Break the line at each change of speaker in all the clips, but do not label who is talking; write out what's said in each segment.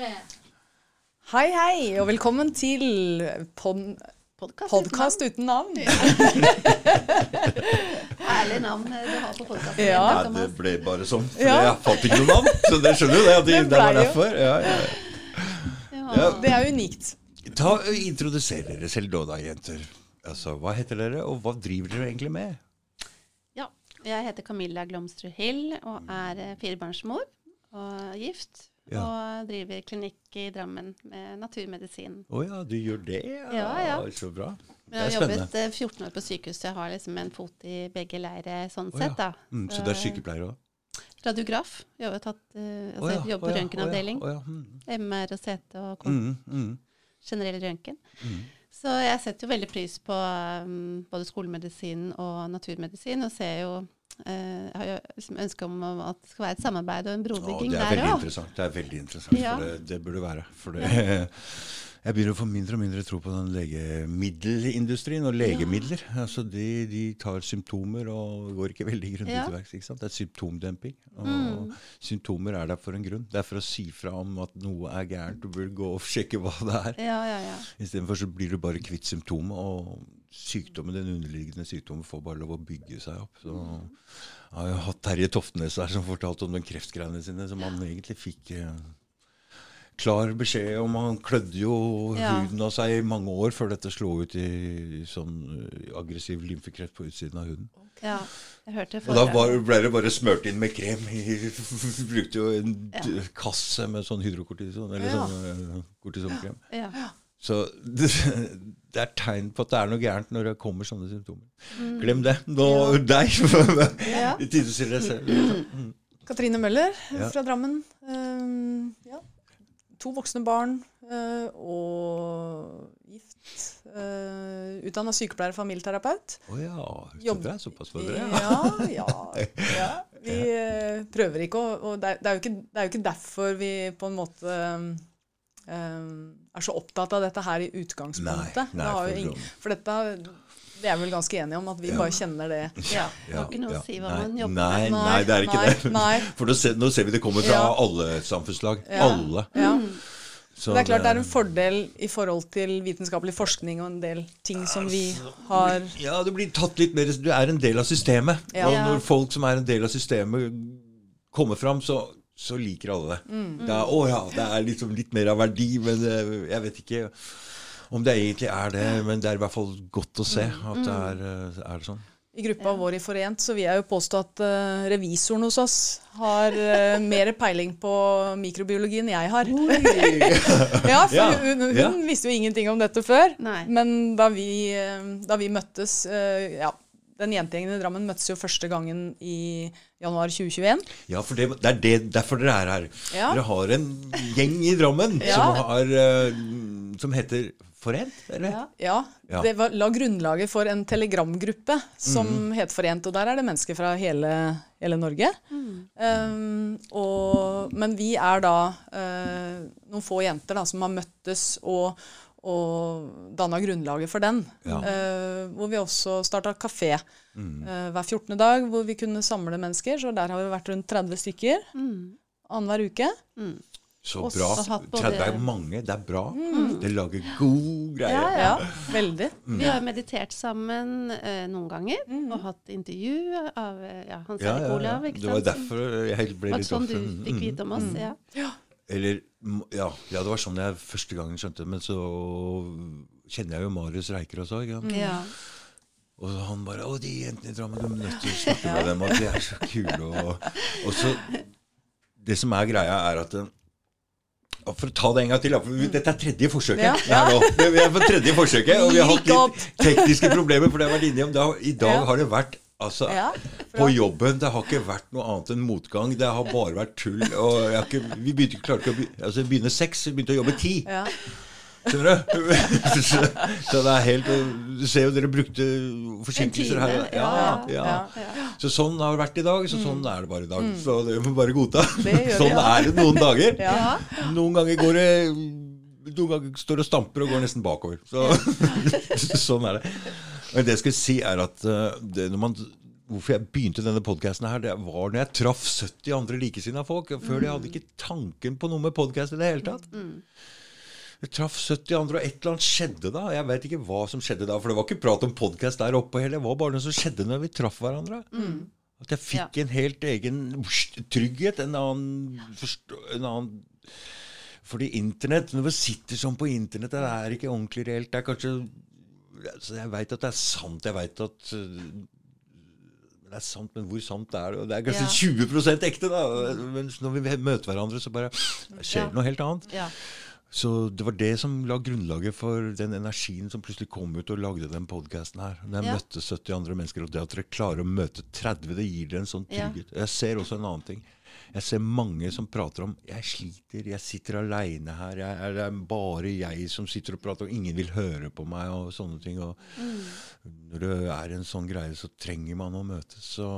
Hei, hei, og velkommen til pod
Podkast.
podkast uten navn.
Herlig navn du har på podkasten.
Ja.
Nei, det ble bare sånn. For
Ja.
jeg fant ikke noe navn. Så det skjønner du det. At det,
Det
det var derfor. Ja, ja. Ja.
Det er unikt.
Ta og Introduser dere selv da, da, jenter. Altså, Hva heter dere, og hva driver dere egentlig med?
Ja, jeg heter Camilla Glomstrud Hill og er firebarnsmor og gift.
Ja.
Og driver klinikk i Drammen med naturmedisin.
Å ja, du gjør det?
Ja, ja.
Så bra.
Men jeg har jobbet eh, 14 år på sykehus, så jeg har liksom en fot i begge leirer sånn
oh,
sett. da.
Mm, så du er sykepleier òg?
Radiograf. Jeg har tatt, uh, altså, jobber på røntgenavdeling.
Mm,
MR og CT og
mm, mm,
generell røntgen.
mm.
Så jeg setter jo veldig pris på um, både skolemedisin og naturmedisin, og ser jo eh, Jeg har jo liksom ønske om at det skal være et samarbeid og en brobygging
det er
der
veldig
òg.
interessant. Det er veldig interessant,
Ja.
for det, det burde være. For det, jeg begynner å få mindre og mindre tro på den legemiddelindustrien og legemidler. Altså de, de tar symptomer og går ikke veldig grundig
Ja.
til verks. Det er symptomdemping. Og
Mm.
symptomer er der for en grunn. Det er for å si fra om at noe er gærent. Du burde gå og sjekke hva det er.
Ja, ja, ja.
Istedenfor så blir du bare kvitt symptomet, og sykdommen, den underliggende sykdommen får bare lov å bygge seg opp. Så jeg har jo hatt Terje Toftnes her som fortalte om den kreftgreiene sine, som han egentlig fikk eh, klar beskjed om. Han klødde jo
Ja.
huden av seg i mange år før dette slo ut i sånn eh, aggressiv lymfekreft på utsiden av huden.
ja. Jeg hørte
Og da var, ble det bare smørt inn med krem. Vi brukte jo en
Ja.
kasse med sånn hydrokortison, eller
Ja.
sånn eh, kortisonkrem.
Ja.
Så det, det er tegn på at det er noe gærent når det kommer sånne symptomer.
Mm.
Glem det. Nå deg!
Ja.
I tide til deg selv. Mm.
Katrine Møller
Ja.
fra Drammen. Um, ja. To voksne barn uh, og gift. Uh, Utdanna sykepleier og familieterapeut.
Å ja.
Jobb-
det er såpass for dere.
Ja, ja. ja. Vi uh, prøver ikke å Og det er, det, er ikke, det er jo ikke derfor vi på en måte um, er så opptatt av dette her i utgangspunktet.
Nei, nei,
Det har jo
for
for dette vi er vel ganske enige om, at vi
Ja.
bare kjenner det.
ja. Det har ikke noe å si hva
Nei,
man jobber
nei,
med.
Nei, det er ikke
Nei,
det.
nei.
For nå ser, nå ser vi det kommer fra
Ja.
alle samfunnslag.
Ja.
Alle.
Ja.
Så
Det er klart det er en fordel i forhold til vitenskapelig forskning og en del ting som vi har
Ja, du blir tatt litt mer Du er en del av systemet.
Ja.
Og når folk som er en del av systemet, kommer fram, så, så liker alle det.
Mm.
Det er, å ja, det er liksom litt mer av verdi, men eh, jeg vet ikke om det egentlig er det. Men det er i hvert fall godt å se
Mm.
at det er, eh, er det sånn.
i gruppa vår i Forent, så vil jeg jo påstå at uh, revisoren hos oss har uh, mer peiling på mikrobiologi enn jeg har. ja, for
Ja,
hun, hun
ja.
visste jo ingenting om dette før.
Nei.
Men da vi, da vi møttes uh, ja, Den jentegjengen i Drammen møttes jo første gangen i januar 2021.
Ja, for det, det er det, derfor dere er her.
Ja.
Dere har en gjeng i Drammen
Ja.
som, har, eh, som heter Forent, eller?
Ja.
Ja,
Ja.
Det var, la grunnlaget for en telegramgruppe som het Forent. Og der er det mennesker fra hele, hele Norge. Um, og, men vi er da uh, noen få jenter da, som har møttes og, og danna grunnlaget for den.
Ja.
Uh, hvor vi også starta kafé eh, hver 14. dag, hvor vi kunne samle mennesker. Så der har vi vært rundt 30 stykker
Mm.
annenhver uke.
Mm.
Så
også
bra.
både-
30 er mange. Det er bra. det lager god greie.
Ja,
Ja, veldig.
Vi har meditert sammen eh, noen ganger
Mm.
og hatt intervju av ja, Hans
Ja,
Erik
ja, ja.
Olav. ikke
Det var derfor jeg ble
litt
litt
sånn du fikk
Mm.
vite om oss. Ja.
Eller, ja, ja, det var sånn jeg første gangen skjønte det. Men så kjenner jeg jo Marius Reiker også. Ikke? sant?
Ja.
Og han bare 'Å, de jentene i Drammen, du er nødt til å snakke med dem.' Og de er så kule. Og, og så Det som er greia, er at For å ta det en gang til, for dette er tredje forsøket.
Ja,
Det Vi er på tredje forsøket, og vi har hatt litt tekniske problemer. For det har vært innom. om. I dag har det vært altså,
Ja,
på jobben. Det har ikke vært noe annet enn motgang. Det har bare vært tull. Og ikke, vi begynte ikke, klarte å be, altså, begynne seks, vi begynte å jobbe ti.
Ja.
Skjønner du? så, det er helt Du ser jo dere brukte forsinkelser her. Ja,
ja,
ja. Så sånn har det vært i dag, så sånn er det bare i dag. Så det må vi bare godta. Sånn er det noen dager.
Ja.
Noen ganger går det Noen ganger står og stamper og går nesten bakover. Så, sånn er det. Men det jeg skulle si, er at uh, det, når man hvorfor jeg begynte denne podkasten her, det var når jeg traff 70 andre likesinnede folk. Før det hadde ikke tanken på noe med podkast i det hele tatt. Jeg traff 70 andre, og et eller annet skjedde da. Jeg vet ikke hva som skjedde da, for det var ikke prat om podkast der oppe heller. Det var bare noe som skjedde når vi traff hverandre. At jeg fikk en helt egen trygghet, en annen, en annen Fordi internett, når vi sitter sånn på internett, det er ikke ordentlig reelt. Det er kanskje altså Jeg veit at det er sant. Jeg veit at øh, det er sant, men hvor sant er det? Det er kanskje 20 ekte, da. Men når vi møter hverandre, så bare skjer det
Ja.
noe helt annet.
Ja.
Så det var det som la grunnlaget for den energien som plutselig kom ut og lagde den podkasten her. Når jeg
Ja.
møtte 70 andre mennesker, og det at dere klarer å møte 30, det gir dere en sånn
Ja.
trygghet. Jeg ser også en annen ting. Jeg ser mange som prater om 'jeg sliter, jeg sitter aleine her', jeg, det er bare jeg som sitter og prater, og ingen vil høre på meg, og sånne ting. Og når det er en sånn greie, så trenger man å møtes. Så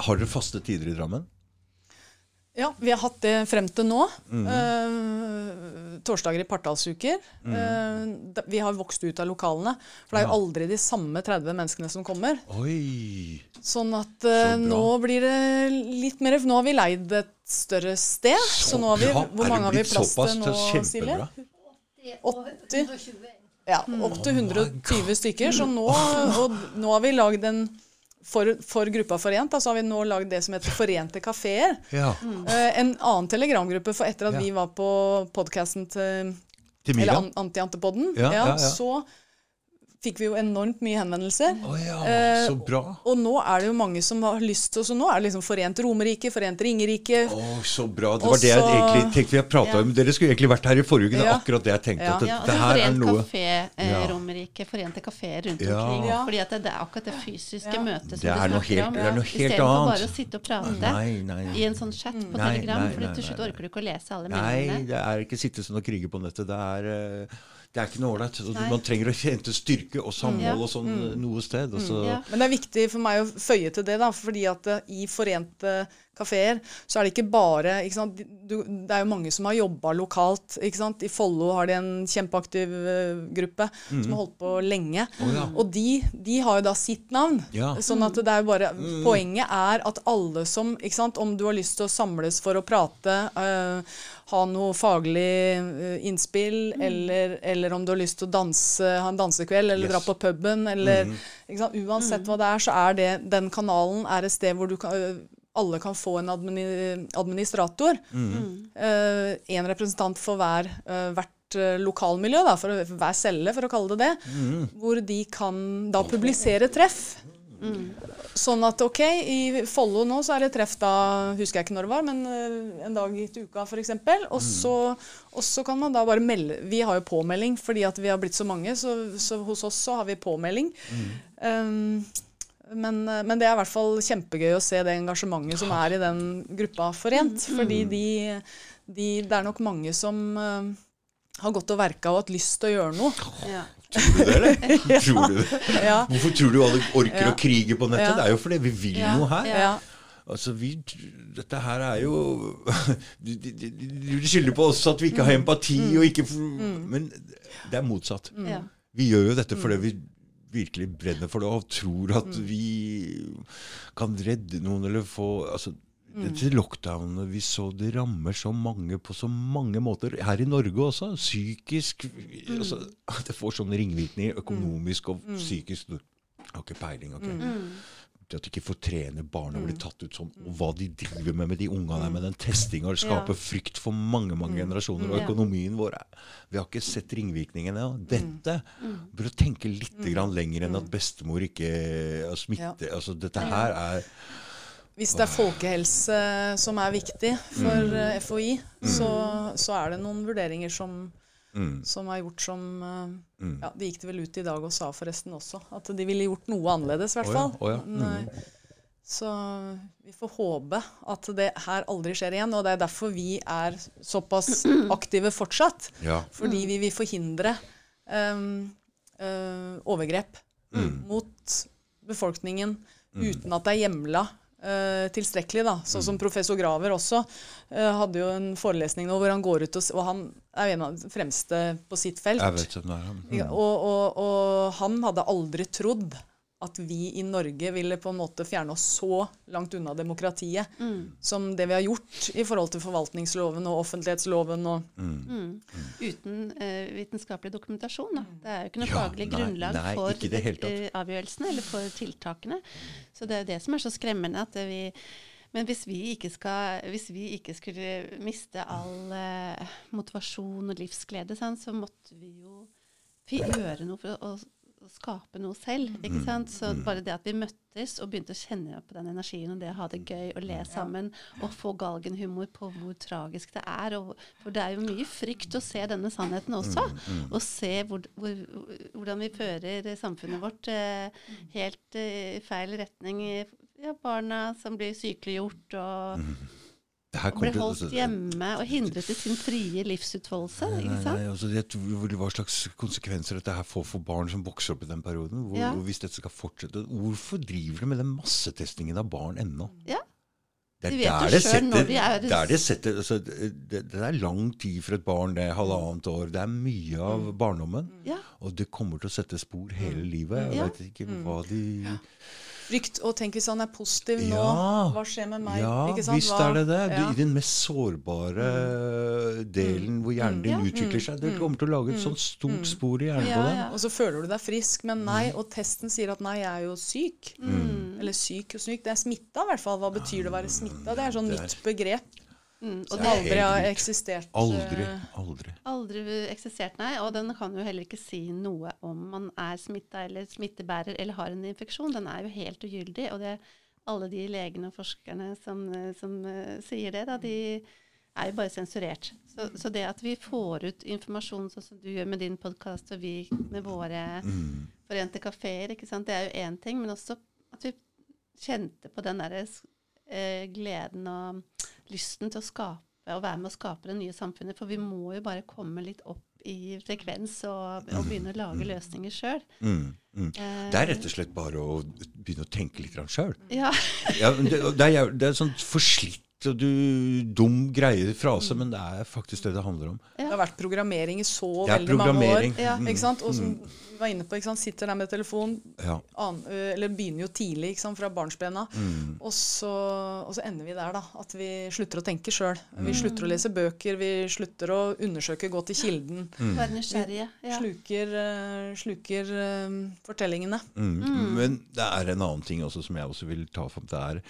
har dere faste tider i Drammen?
Ja, vi har hatt det frem til nå.
Mm.
Uh, torsdager i partallsuker. Mm. Uh, vi har vokst ut av lokalene. For det er jo aldri de samme 30 menneskene som kommer.
Oi!
Sånn at uh,
Så
nå blir det litt mer Nå har vi leid et større sted. Så, nå har vi,
bra.
Hvor mange har vi plass til nå, Silje? 80? Ja, opp til 120 stykker. Så nå, og nå har vi lagd en for, for gruppa Forent, da, så har vi nå lagd det som heter Forente kafeer.
Ja.
Mm. en annen telegramgruppe, for etter at
Ja.
vi var på podkasten til
Til
Eller
Miriam?
an- Antiantepodden,
Ja, ja, ja.
så fikk vi jo enormt mye henvendelser.
Å ja,
Eh,
så bra.
Og nå er det jo mange som har lyst til Så nå er det liksom Forent Romerike, Forent Ringerike.
Å, så bra. Det
var
var det jeg egentlig tenkte vi prata
Ja.
om. Dere skulle egentlig vært her i forrige uke. Det er akkurat det jeg tenkte.
Ja.
At det,
Ja,
det
altså
her er
Forent kafé, eh, Romerike, forente kafeer rundt
Ja.
omkring.
Ja.
Fordi at det, det er akkurat det fysiske
Ja.
møtet som
Det er
du
noe
snakker
helt-
om.
det er noe helt annet.
Istedenfor bare å sitte og prate
Nei, nei.
i en sånn chat på
Nei,
Telegram, for
nei,
til slutt orker du ikke å lese alle
Nei, det er ikke sitte sånn og krige på nettet. Det er, eh, det er ikke noe ålreit. Man trenger å hente styrke og samhold
mm.
og sånn noe sted. Og så,
Ja.
Men det er viktig for meg å føye til det, da, fordi at eh, i Forente kafeer så er det ikke bare ikke sant? Du, Det er jo mange som har jobba lokalt. ikke sant? I Follo har de en kjempeaktiv uh, gruppe som har holdt på lenge.
Oh, ja.
Og de, de har jo da sitt navn.
Ja.
Sånn at det er jo bare Poenget er at alle som ikke sant, Om du har lyst til å samles for å prate, uh, ha noe faglig uh, innspill, eller, eller om du har lyst til å danse, ha en dansekveld, eller
Yes.
dra på puben, eller ikke sant, Uansett hva det er, så er det den kanalen er et sted hvor du kan, alle kan få en admini, administrator. en representant for hver, øh, hvert øh, lokalmiljø, da, for, hver celle, for å kalle det det. Hvor de kan da publisere treff. Sånn at ok, i Follo nå så er det treff da, husker jeg ikke når det var, men en dag i uka f.eks. Og, så, og så kan man da bare melde Vi har jo påmelding fordi at vi har blitt så mange, så, så hos oss så har vi påmelding. Um, men, øh, men det er i hvert fall kjempegøy å se det engasjementet som er i den gruppa Forent. Fordi de, de, det er nok mange som øh, har gått og verka og hatt lyst til å gjøre noe.
Ja.
Tror du det, eller? Tror du det?
Ja.
Hvorfor tror du alle orker
Ja.
å krige på nettet?
Ja.
Det er jo fordi vi vil
Ja.
noe her.
Ja.
Altså, vi, dette her er jo Du, de, de, de skylder på oss at vi ikke har empati, og ikke Men det er motsatt.
Ja.
Vi gjør jo dette fordi vi virkelig brenner for det og tror at vi kan redde noen eller få altså, Dette lockdownet vi så, det rammer så mange på så mange måter. Her i Norge også. Psykisk altså, Det får sånne ringvirkninger økonomisk og psykisk. Jeg har ikke peiling. ok? Det at de ikke får trene barna blir tatt ut sånn, og hva de driver med med de unga der, med den testinga, det skaper frykt for mange mange generasjoner. Og økonomien vår Vi har ikke sett ringvirkningene av dette. Bør tenke litt grann lenger enn at bestemor ikke smitter. smitte. Altså, dette her er
Hvis det er folkehelse som er viktig for eh, FHI, så, så er det noen vurderinger som,
mm,
som er gjort som eh,
Mm.
ja, De gikk det vel ut i dag og sa forresten også. At de ville gjort noe annerledes, i hvert
Å ja,
fall.
ja,
mm. Så vi får håpe at det her aldri skjer igjen. Og det er derfor vi er såpass aktive fortsatt.
Ja.
Fordi vi vil forhindre um, uh, overgrep
Mm.
mot befolkningen uten at det er hjemla tilstrekkelig. da. Sånn som professor Graver også eh, hadde jo en forelesning nå hvor han går ut og, og han er jo en av de fremste på sitt felt.
Jeg vet hvem det er. Mm.
Og, og, og han hadde aldri trodd at vi i Norge ville på en måte fjerne oss så langt unna demokratiet som det vi har gjort i forhold til forvaltningsloven og offentlighetsloven og
Mm. Uten uh, vitenskapelig dokumentasjon. Da. Det er jo ikke noe
Ja,
faglig
nei,
grunnlag
nei,
for eh, avgjørelsene eller for tiltakene. Så det er jo det som er så skremmende. at vi men hvis vi, ikke skal, hvis vi ikke skulle miste all uh, motivasjon og livsglede, sånn, så måtte vi jo gjøre noe for å, å skape noe selv.
Mm.
ikke sant? Så bare det at vi møttes og begynte å kjenne på den energien og det å ha det gøy og le sammen og få galgenhumor på hvor tragisk det er. Og, for det er jo mye frykt å se denne sannheten også. Og se hvor, hvor, hvordan vi fører samfunnet vårt eh, helt eh, i feil retning. Ja, barna som blir sykeliggjort og,
Det her
og ble
til-
holdt
altså,
hjemme og hindret i sin frie livsutfoldelse.
Nei, nei, nei, altså, jeg tror, hva slags konsekvenser dette her får for barn som vokser opp i den perioden? Hvor,
Ja.
hvis dette skal fortsette, Hvorfor driver de med den massetestingen av barn ennå?
Ja.
Det er
de
der det setter,
de er-
der det setter altså, det, det er lang tid for et barn, det er halvannet år. Det er mye av barndommen.
Ja.
Og det kommer til å sette spor hele livet. Jeg
Ja.
vet ikke hva de
Frykt. Og tenk hvis han er positiv nå,
Ja.
hva skjer med meg?
Ja, visst
Hva-
er det det. Du, I den mest sårbare delen hvor hjernen din
Ja.
utvikler seg. Det kommer til å lage et sånt stort spor i hjernen på deg.
Og så føler du deg frisk, men nei, og testen sier at nei, jeg er jo syk. Eller syk og syk. Det er smitta, i hvert fall. Hva betyr det å være smitta? Det er sånn
Det er-
nytt begrep
Mm, og
er
aldri har eksistert.
Aldri. Aldri.
aldri eksistert, nei. Og den kan jo heller ikke si noe om man er smitta eller smittebærer eller har en infeksjon. Den er jo helt ugyldig. Og det, alle de legene og forskerne som, som uh, sier det, da, de er jo bare sensurert. Så, så det at vi får ut informasjon sånn som du gjør med din podkast, og vi med våre
Mm.
forente kafeer, det er jo én ting, men også at vi kjente på den derre uh, gleden og lysten til å skape og være med å skape det nye samfunnet. For vi må jo bare komme litt opp i frekvens og, og begynne å lage løsninger sjøl.
Mm. Mm.
Eh,
Det er rett og slett bare å begynne å tenke litt sjøl.
Ja.
Ja, det, det, er, det er sånn forslitt du, dum greie frase, men det er faktisk det det handler om.
Det har vært programmering i så veldig mange år.
Ja.
Mm.
Ikke sant? Og som vi var inne på, ikke sant? sitter der med telefon,
Ja.
an, eller begynner jo tidlig, ikke sant? fra barnsbena.
Mm.
Og, så, og så ender vi der, da. At vi slutter å tenke sjøl.
Mm.
Vi slutter å lese bøker, vi slutter å undersøke, gå til kilden.
Mm.
Være nysgjerrige. Ja.
Sluker, sluker fortellingene.
Mm. Men det er en annen ting også som jeg også vil ta fram. Det er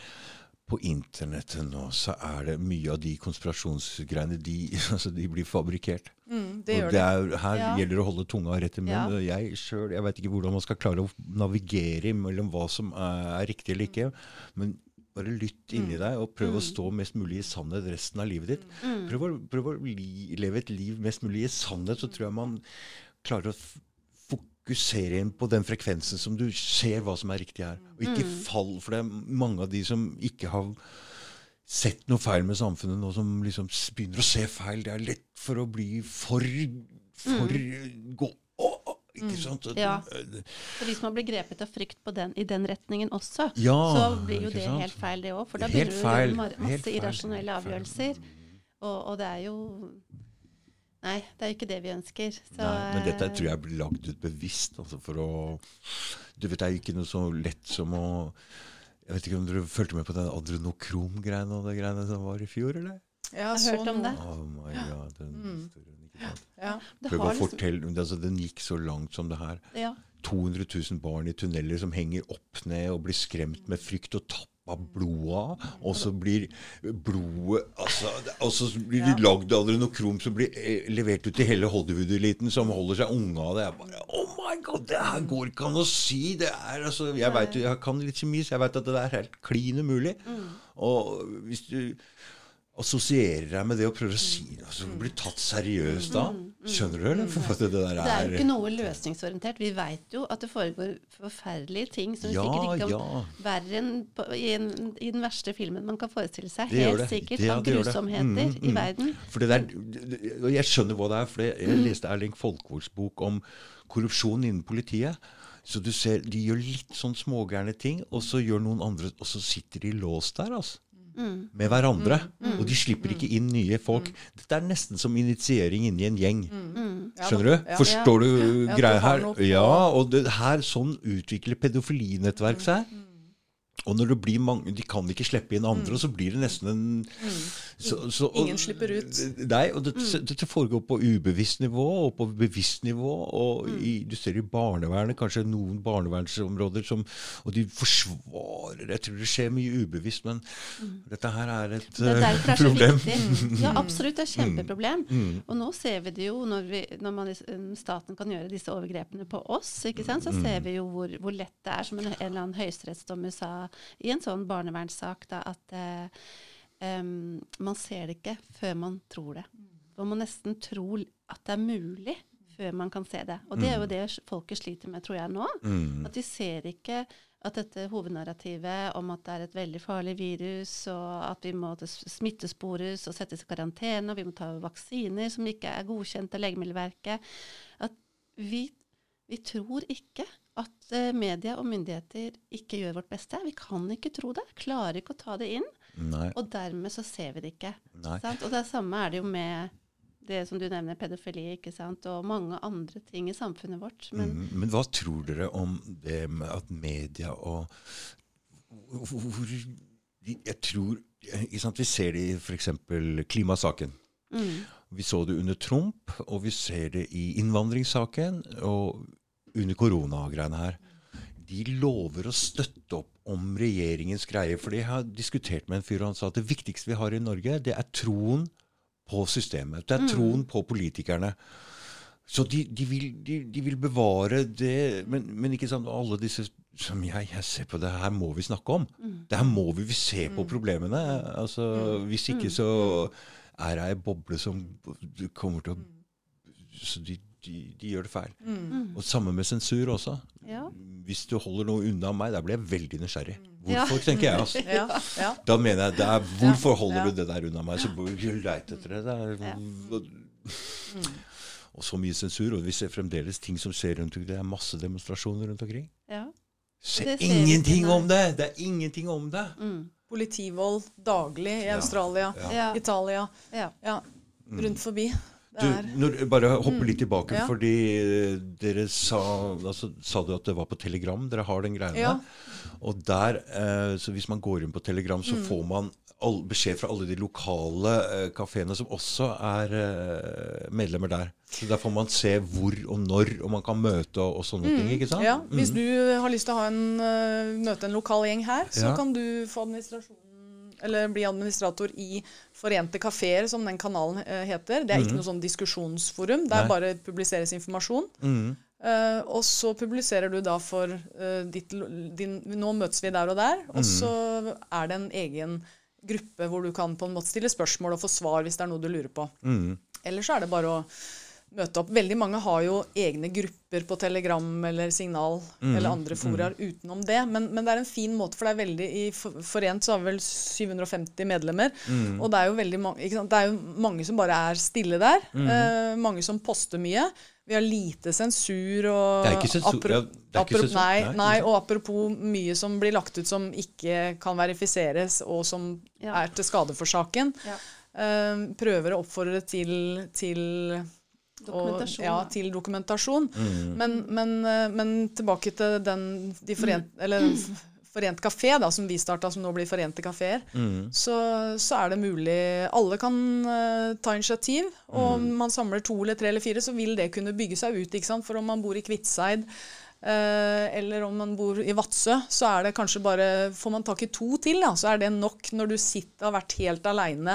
på internettet nå så er det mye av de konspirasjonsgreiene de, altså de blir fabrikkert.
Mm, det gjør
det er, her
Ja.
gjelder det å holde tunga rett i munnen.
Ja.
og Jeg selv, jeg vet ikke hvordan man skal klare å navigere mellom hva som er riktig eller ikke. Men bare lytt inni deg og prøv å stå mest mulig i sannhet resten av livet ditt. Prøv å, prøv å li, leve et liv mest mulig i sannhet, så tror jeg man klarer å fokusere inn på den frekvensen som du ser hva som er riktig her. Og ikke fall, for det er mange av de som ikke har sett noe feil med samfunnet nå, som liksom begynner å se feil. Det er lett for å bli for for gå, å, å, Ikke sant? At-
Ja. For hvis man blir grepet av frykt på den, i den retningen også,
Ja,
så blir jo det
sant?
helt feil, det òg. For da begynner du å gjøre masse irrasjonelle avgjørelser. Og, og det er jo Nei, det er jo ikke det vi ønsker. Så,
Nei, men dette
eh,
tror jeg blir lagd ut bevisst. Altså for å Du vet, det er jo ikke noe så lett som å Jeg vet ikke om dere fulgte med på den adrenokrom-greiene og det greiene som var i fjor, eller?
Ja,
Jeg har hørt om det.
Oh my god, den historien, ikke sant?
Ja.
Ja. Liksom-
fortelle, altså Den gikk så langt som det her.
Ja.
200 000 barn i tunneler som henger opp ned og blir skremt med frykt og tappa blodet av. Og så blir blodet altså, Og så blir det lagd adrenokrom som blir eh, levert ut til hele Hollywood-eliten som holder seg unge av det. Jeg bare, oh my god, Det her går ikke an å si! det er altså, Jeg vet, jeg kan litt kjemi, så jeg vet at det er helt klin umulig. Og hvis du assosierer deg med det og prøver å si noe som Blir tatt seriøst da. Skjønner du, eller? For at det der
Det er jo
er
ikke noe løsningsorientert. Vi veit jo at det foregår forferdelige ting som
Ja,
sikkert ikke
ja.
kan verre enn i, en, i den verste filmen man kan forestille seg.
Det
Helt sikkert.
Ja,
av grusomheter
Mm,
i
mm.
verden.
For det der, og Jeg skjønner hva det er. for Jeg leste Erling Folkvords bok om korrupsjon innen politiet. Så du ser, De gjør litt sånn smågærne ting, og så gjør noen andre, og så sitter de låst der. altså.
Mm.
Med hverandre. Og de slipper ikke inn nye folk. Dette er nesten som initiering inni en gjeng.
Mm.
Skjønner du?
Ja.
Forstår du
Ja,
greia her? Ja, og det her sånn utvikler pedofilinettverk seg.
Mm.
Og når det blir mange De kan ikke slippe inn andre, og så blir det nesten en så, så, og-
Mm. Ingen slipper ut.
Nei, og dette,
Mm.
dette foregår på ubevisst nivå og på bevisst nivå. Og
Mm.
i, du ser i barnevernet, kanskje noen barnevernsområder som Og de forsvarer Jeg tror det skjer mye ubevisst, men dette her er et
Det er
eh,
derfor det er så
problem.
viktig. Ja, absolutt. Det er et kjempeproblem.
Mm.
Og nå ser vi det jo når, vi, når man, um, staten kan gjøre disse overgrepene på oss, ikke sant?
Mm.
så ser vi jo hvor, hvor lett det er, som en, en eller annen høyesterettsdommer sa i en sånn barnevernssak, da, at eh, um, man ser det ikke før man tror det. Man må nesten tro at det er mulig før man kan se det. Og det er jo det folket sliter med, tror jeg, nå.
Mm.
At de ser ikke at dette hovednarrativet om at det er et veldig farlig virus, og at vi må smittespores og settes i karantene, og vi må ta vaksiner som ikke er godkjent av Legemiddelverket At vi, vi tror ikke at eh, media og myndigheter ikke gjør vårt beste. Vi kan ikke tro det. Klarer ikke å ta det inn.
Nei.
Og dermed så ser vi det ikke. Sant? Og det samme er det jo med det som du nevner, pedofili, ikke sant? og mange andre ting i samfunnet vårt. Men
Mm, Men hva tror dere om det med at media og hvor, Jeg tror ikke sant, Vi ser det i f.eks. klimasaken.
mm,
Vi så det under Trump, og vi ser det i innvandringssaken og under koronagreiene her. De lover å støtte opp om regjeringens greie. For jeg har diskutert med en fyr, og han sa at det viktigste vi har i Norge, det er troen på systemet. Det er troen på politikerne. Så de, de, vil, de, de vil bevare det Men, men ikke sant, alle disse som jeg, jeg ser på det her, må vi snakke om. Det her må vi, vi se på problemene. Altså, Hvis ikke så er det ei boble som kommer til å Så de, de, de gjør det feil. Og samme med sensur også.
Ja.
Hvis du holder noe unna meg, da blir jeg veldig nysgjerrig.
Ja.
Hvorfor, tenker jeg. altså.
Ja, ja.
Da mener jeg er, Hvorfor holder
Ja.
du det der unna meg? Så leite etter det. det er, Og så mye sensur. Og vi ser fremdeles ting som skjer rundt omkring. Det er masse demonstrasjoner rundt omkring.
ja. Ser
ingenting
ikke,
om det! Det er ingenting om det.
Mm.
Politivold daglig i Australia,
Ja.
Ja.
Italia.
ja.
Ja, rundt forbi.
Du, når, bare hoppe litt tilbake,
Ja.
fordi eh, dere sa, altså, sa du at det var på Telegram dere har den greia
Ja.
Og der, eh, så hvis man går inn på Telegram,
Mm.
så får man all, beskjed fra alle de lokale eh, kafeene som også er eh, medlemmer der. Så der får man se hvor og når, og man kan møte og, og sånne ting. ikke sant?
Mm. Ja, Hvis
Mhm.
du har lyst til å ha en, øh, møte en lokal gjeng her, så
Ja.
kan du få administrasjon eller bli administrator i Forente kafeer, som den kanalen øh, heter. Det er ikke noe sånn diskusjonsforum. Der
Mhm. Nei.
bare publiseres informasjon.
Mm.
Uh, og så publiserer du da for uh, ditt, din Nå møtes vi der og der. Og så er det en egen gruppe hvor du kan på en måte stille spørsmål og få svar hvis det er noe du lurer på.
Mm.
Eller så er det bare å møte opp. Veldig mange har jo egne grupper på Telegram eller Signal eller andre foraer utenom det. Men, men det er en fin måte, for det er veldig i Forent så har vi vel 750 medlemmer. Og det er jo veldig mange ikke sant? Det er jo mange som bare er stille der. Eh, mange som poster mye. Vi har lite sensur og
Det er ikke sensur,
apro-
ja, er ikke
apro-
sensur.
Nei,
Nei,
og apropos mye som blir lagt ut som ikke kan verifiseres, og som
Ja.
er til skade for saken.
Ja.
Eh, prøver å oppfordre til, til Og, ja, til dokumentasjon.
Mm.
Men, men, eh, men tilbake til den de forent, eller Forent kafé, da, som vi starta, som nå blir Forente kafeer,
Mm.
så, så er det mulig Alle kan uh, ta initiativ. Og om man samler to eller tre eller fire, så vil det kunne bygge seg ut. ikke sant? For om man bor i Kviteseid, eh, eller om man bor i Vadsø, så er det kanskje bare Får man tak i to til, da, så er det nok når du sitter har vært helt aleine.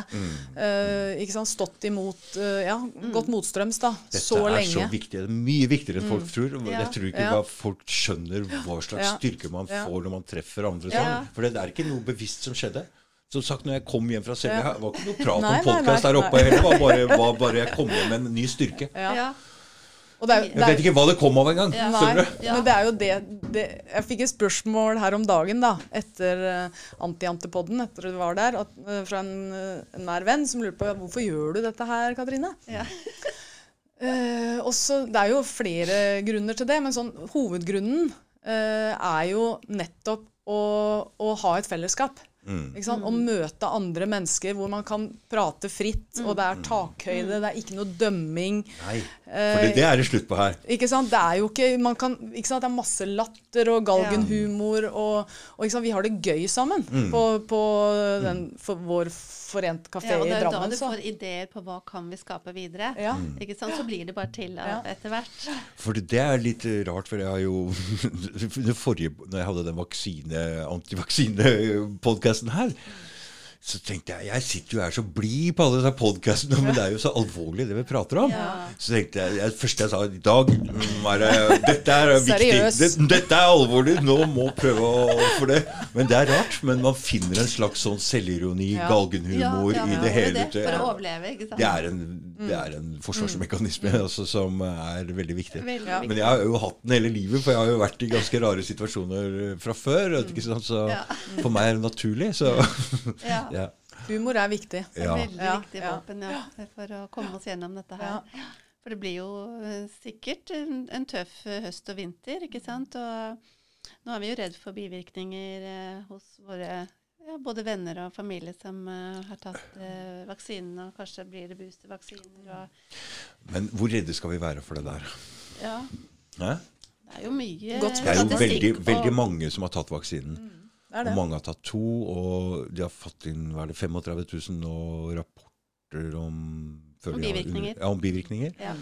Eh, ikke sant? Stått imot eh, Ja, gått motstrøms, da.
Dette
så
er så viktig. Det er mye viktigere enn folk tror.
Ja.
Jeg tror ikke
Ja.
folk skjønner hva slags
Ja.
styrke man
Ja.
får når man treffer andre
Ja.
sånn. For det er ikke noe bevisst som skjedde. Som sagt, når jeg kom hjem fra Selja,
Ja.
var ikke noe prat
Nei,
om podkast der oppe heller. Det var bare, var bare jeg kom hjem med en ny styrke.
Ja.
Ja.
Og det er,
Jeg vet ikke hva det kom av engang.
Ja. Ja.
men det er jo det, det Jeg fikk et spørsmål her om dagen da, etter uh, Antiantepodden, etter du var der, at, uh, fra en, uh, nær venn som lurte på hvorfor gjør du dette her, Katrine?
Ja.
uh, også, det er jo flere grunner til det, men sånn, hovedgrunnen eh, er jo nettopp å, å ha et fellesskap. Ikke sant? Å møte andre mennesker hvor man kan prate fritt, og det er takhøyde, det er ikke noe dømming.
Nei, for det, det er det slutt på her.
Ikke sant? Det er jo ikke, man kan, ikke sant? Det er masse latter og galgenhumor, og, og ikke sant? vi har det gøy sammen
Mm.
på, på den, for vår Forent kafé
Ja, og
Drammen.
det er da du
så-
får ideer på hva kan vi skape videre.
Ja.
Mm.
Ikke sant? Så blir det bare til av
Ja.
etter hvert.
For det er litt eh, rart, for jeg har jo det forrige, Når jeg hadde den vaksine, antivaksinepodkasten her, så tenkte jeg Jeg sitter jo her så blid på alle disse podkastene, men det er jo så alvorlig det vi prater om.
Ja.
Så tenkte jeg, jeg første jeg sa i dag mm, er, det- Dette er viktig.
Seriøs.
Det, dette er alvorlig. Nå må prøve å for det. Men det er rart. Men man finner en slags sånn selvironi,
Ja.
galgenhumor,
Ja, ja,
i det hele.
det, For å overleve, ikke sant.
Det er en, det er en forsvarsmekanisme altså, som er veldig viktig.
Veldig viktig.
Men jeg har jo hatt den hele livet, for jeg har jo vært i ganske rare situasjoner fra før. Ikke sant? Så
Ja.
for meg er det naturlig. Så
Ja.
Ja.
Humor er viktig.
Ja.
Veldig viktig våpen ja, for å komme oss gjennom dette her. For det blir jo eh, sikkert en, en tøff eh, høst og vinter, ikke sant. Og nå er vi jo redd for bivirkninger eh, hos våre ja, både venner og familie som eh, har tatt eh, vaksinen, og kanskje blir det boostervaksiner og
Men hvor redde skal vi være for det der?
Ja.
Hæ?
Det er jo mye
Godt
Det er jo veldig,
og-
veldig mange som har tatt vaksinen.
Det er
Og
det.
mange har tatt to, og de har fått inn hva er det, 35 000 nå rapporter om
Om
bivirkninger. har-. Ja, om bivirkninger.
Ja.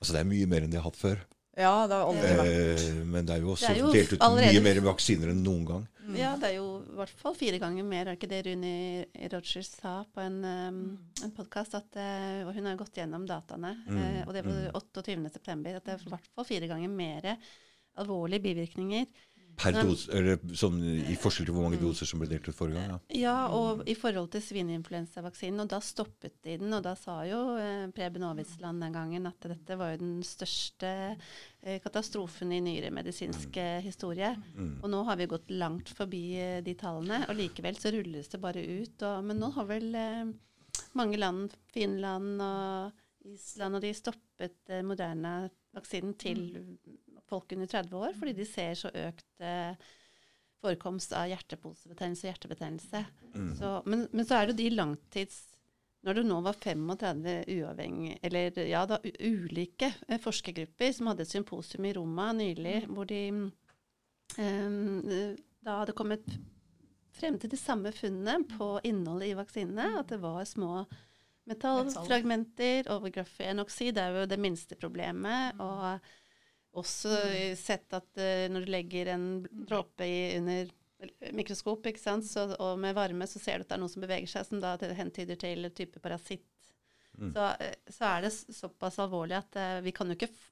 Altså Det er mye mer enn de har hatt før.
Ja, det har aldri vært
Eh, men det er jo også
er jo
delt ut
allerede-
mye mer vaksiner enn noen gang.
Ja, det er jo i hvert fall fire ganger mer. Er ikke det Runi Rogers sa på en, um, en podkast? Uh, og hun har gått gjennom dataene,
Mm,
uh, og det var 28.9. At det er i hvert fall fire ganger mer alvorlige bivirkninger.
Per dose, eller sånn I forskjell til hvor mange doser som ble delt ut forrige gang. Ja.
Ja, og i forhold til svineinfluensavaksinen, og da stoppet de den. Og da sa jo eh, Preben Aavitsland den gangen at dette var jo den største eh, katastrofen i nyere medisinsk mm. historie.
Mm.
Og nå har vi gått langt forbi eh, de tallene, og likevel så rulles det bare ut. Og, men nå har vel eh, mange land, Finland og Island, og de stoppet eh, moderne vaksinen til folk under 30 år, fordi de ser så økt eh, forekomst av hjerteposebetennelse og hjertebetennelse.
Mm.
Så, men, men så er det jo de langtids Når det nå var 35 uavhengig, eller ja, da, u- ulike eh, forskergrupper som hadde et symposium i Roma nylig, hvor de eh, da hadde kommet frem til de samme funnene på innholdet i vaksinene, at det var små metallfragmenter og grafenoksid er jo det minste problemet. Og også sett at uh, når du legger en dråpe under mikroskop ikke sant? Så, og med varme, så ser du at det er noe som beveger seg, som da hentyder til en type parasitt.
Mm.
Så, eh, så er det såpass alvorlig at uh, vi kan jo ikke, f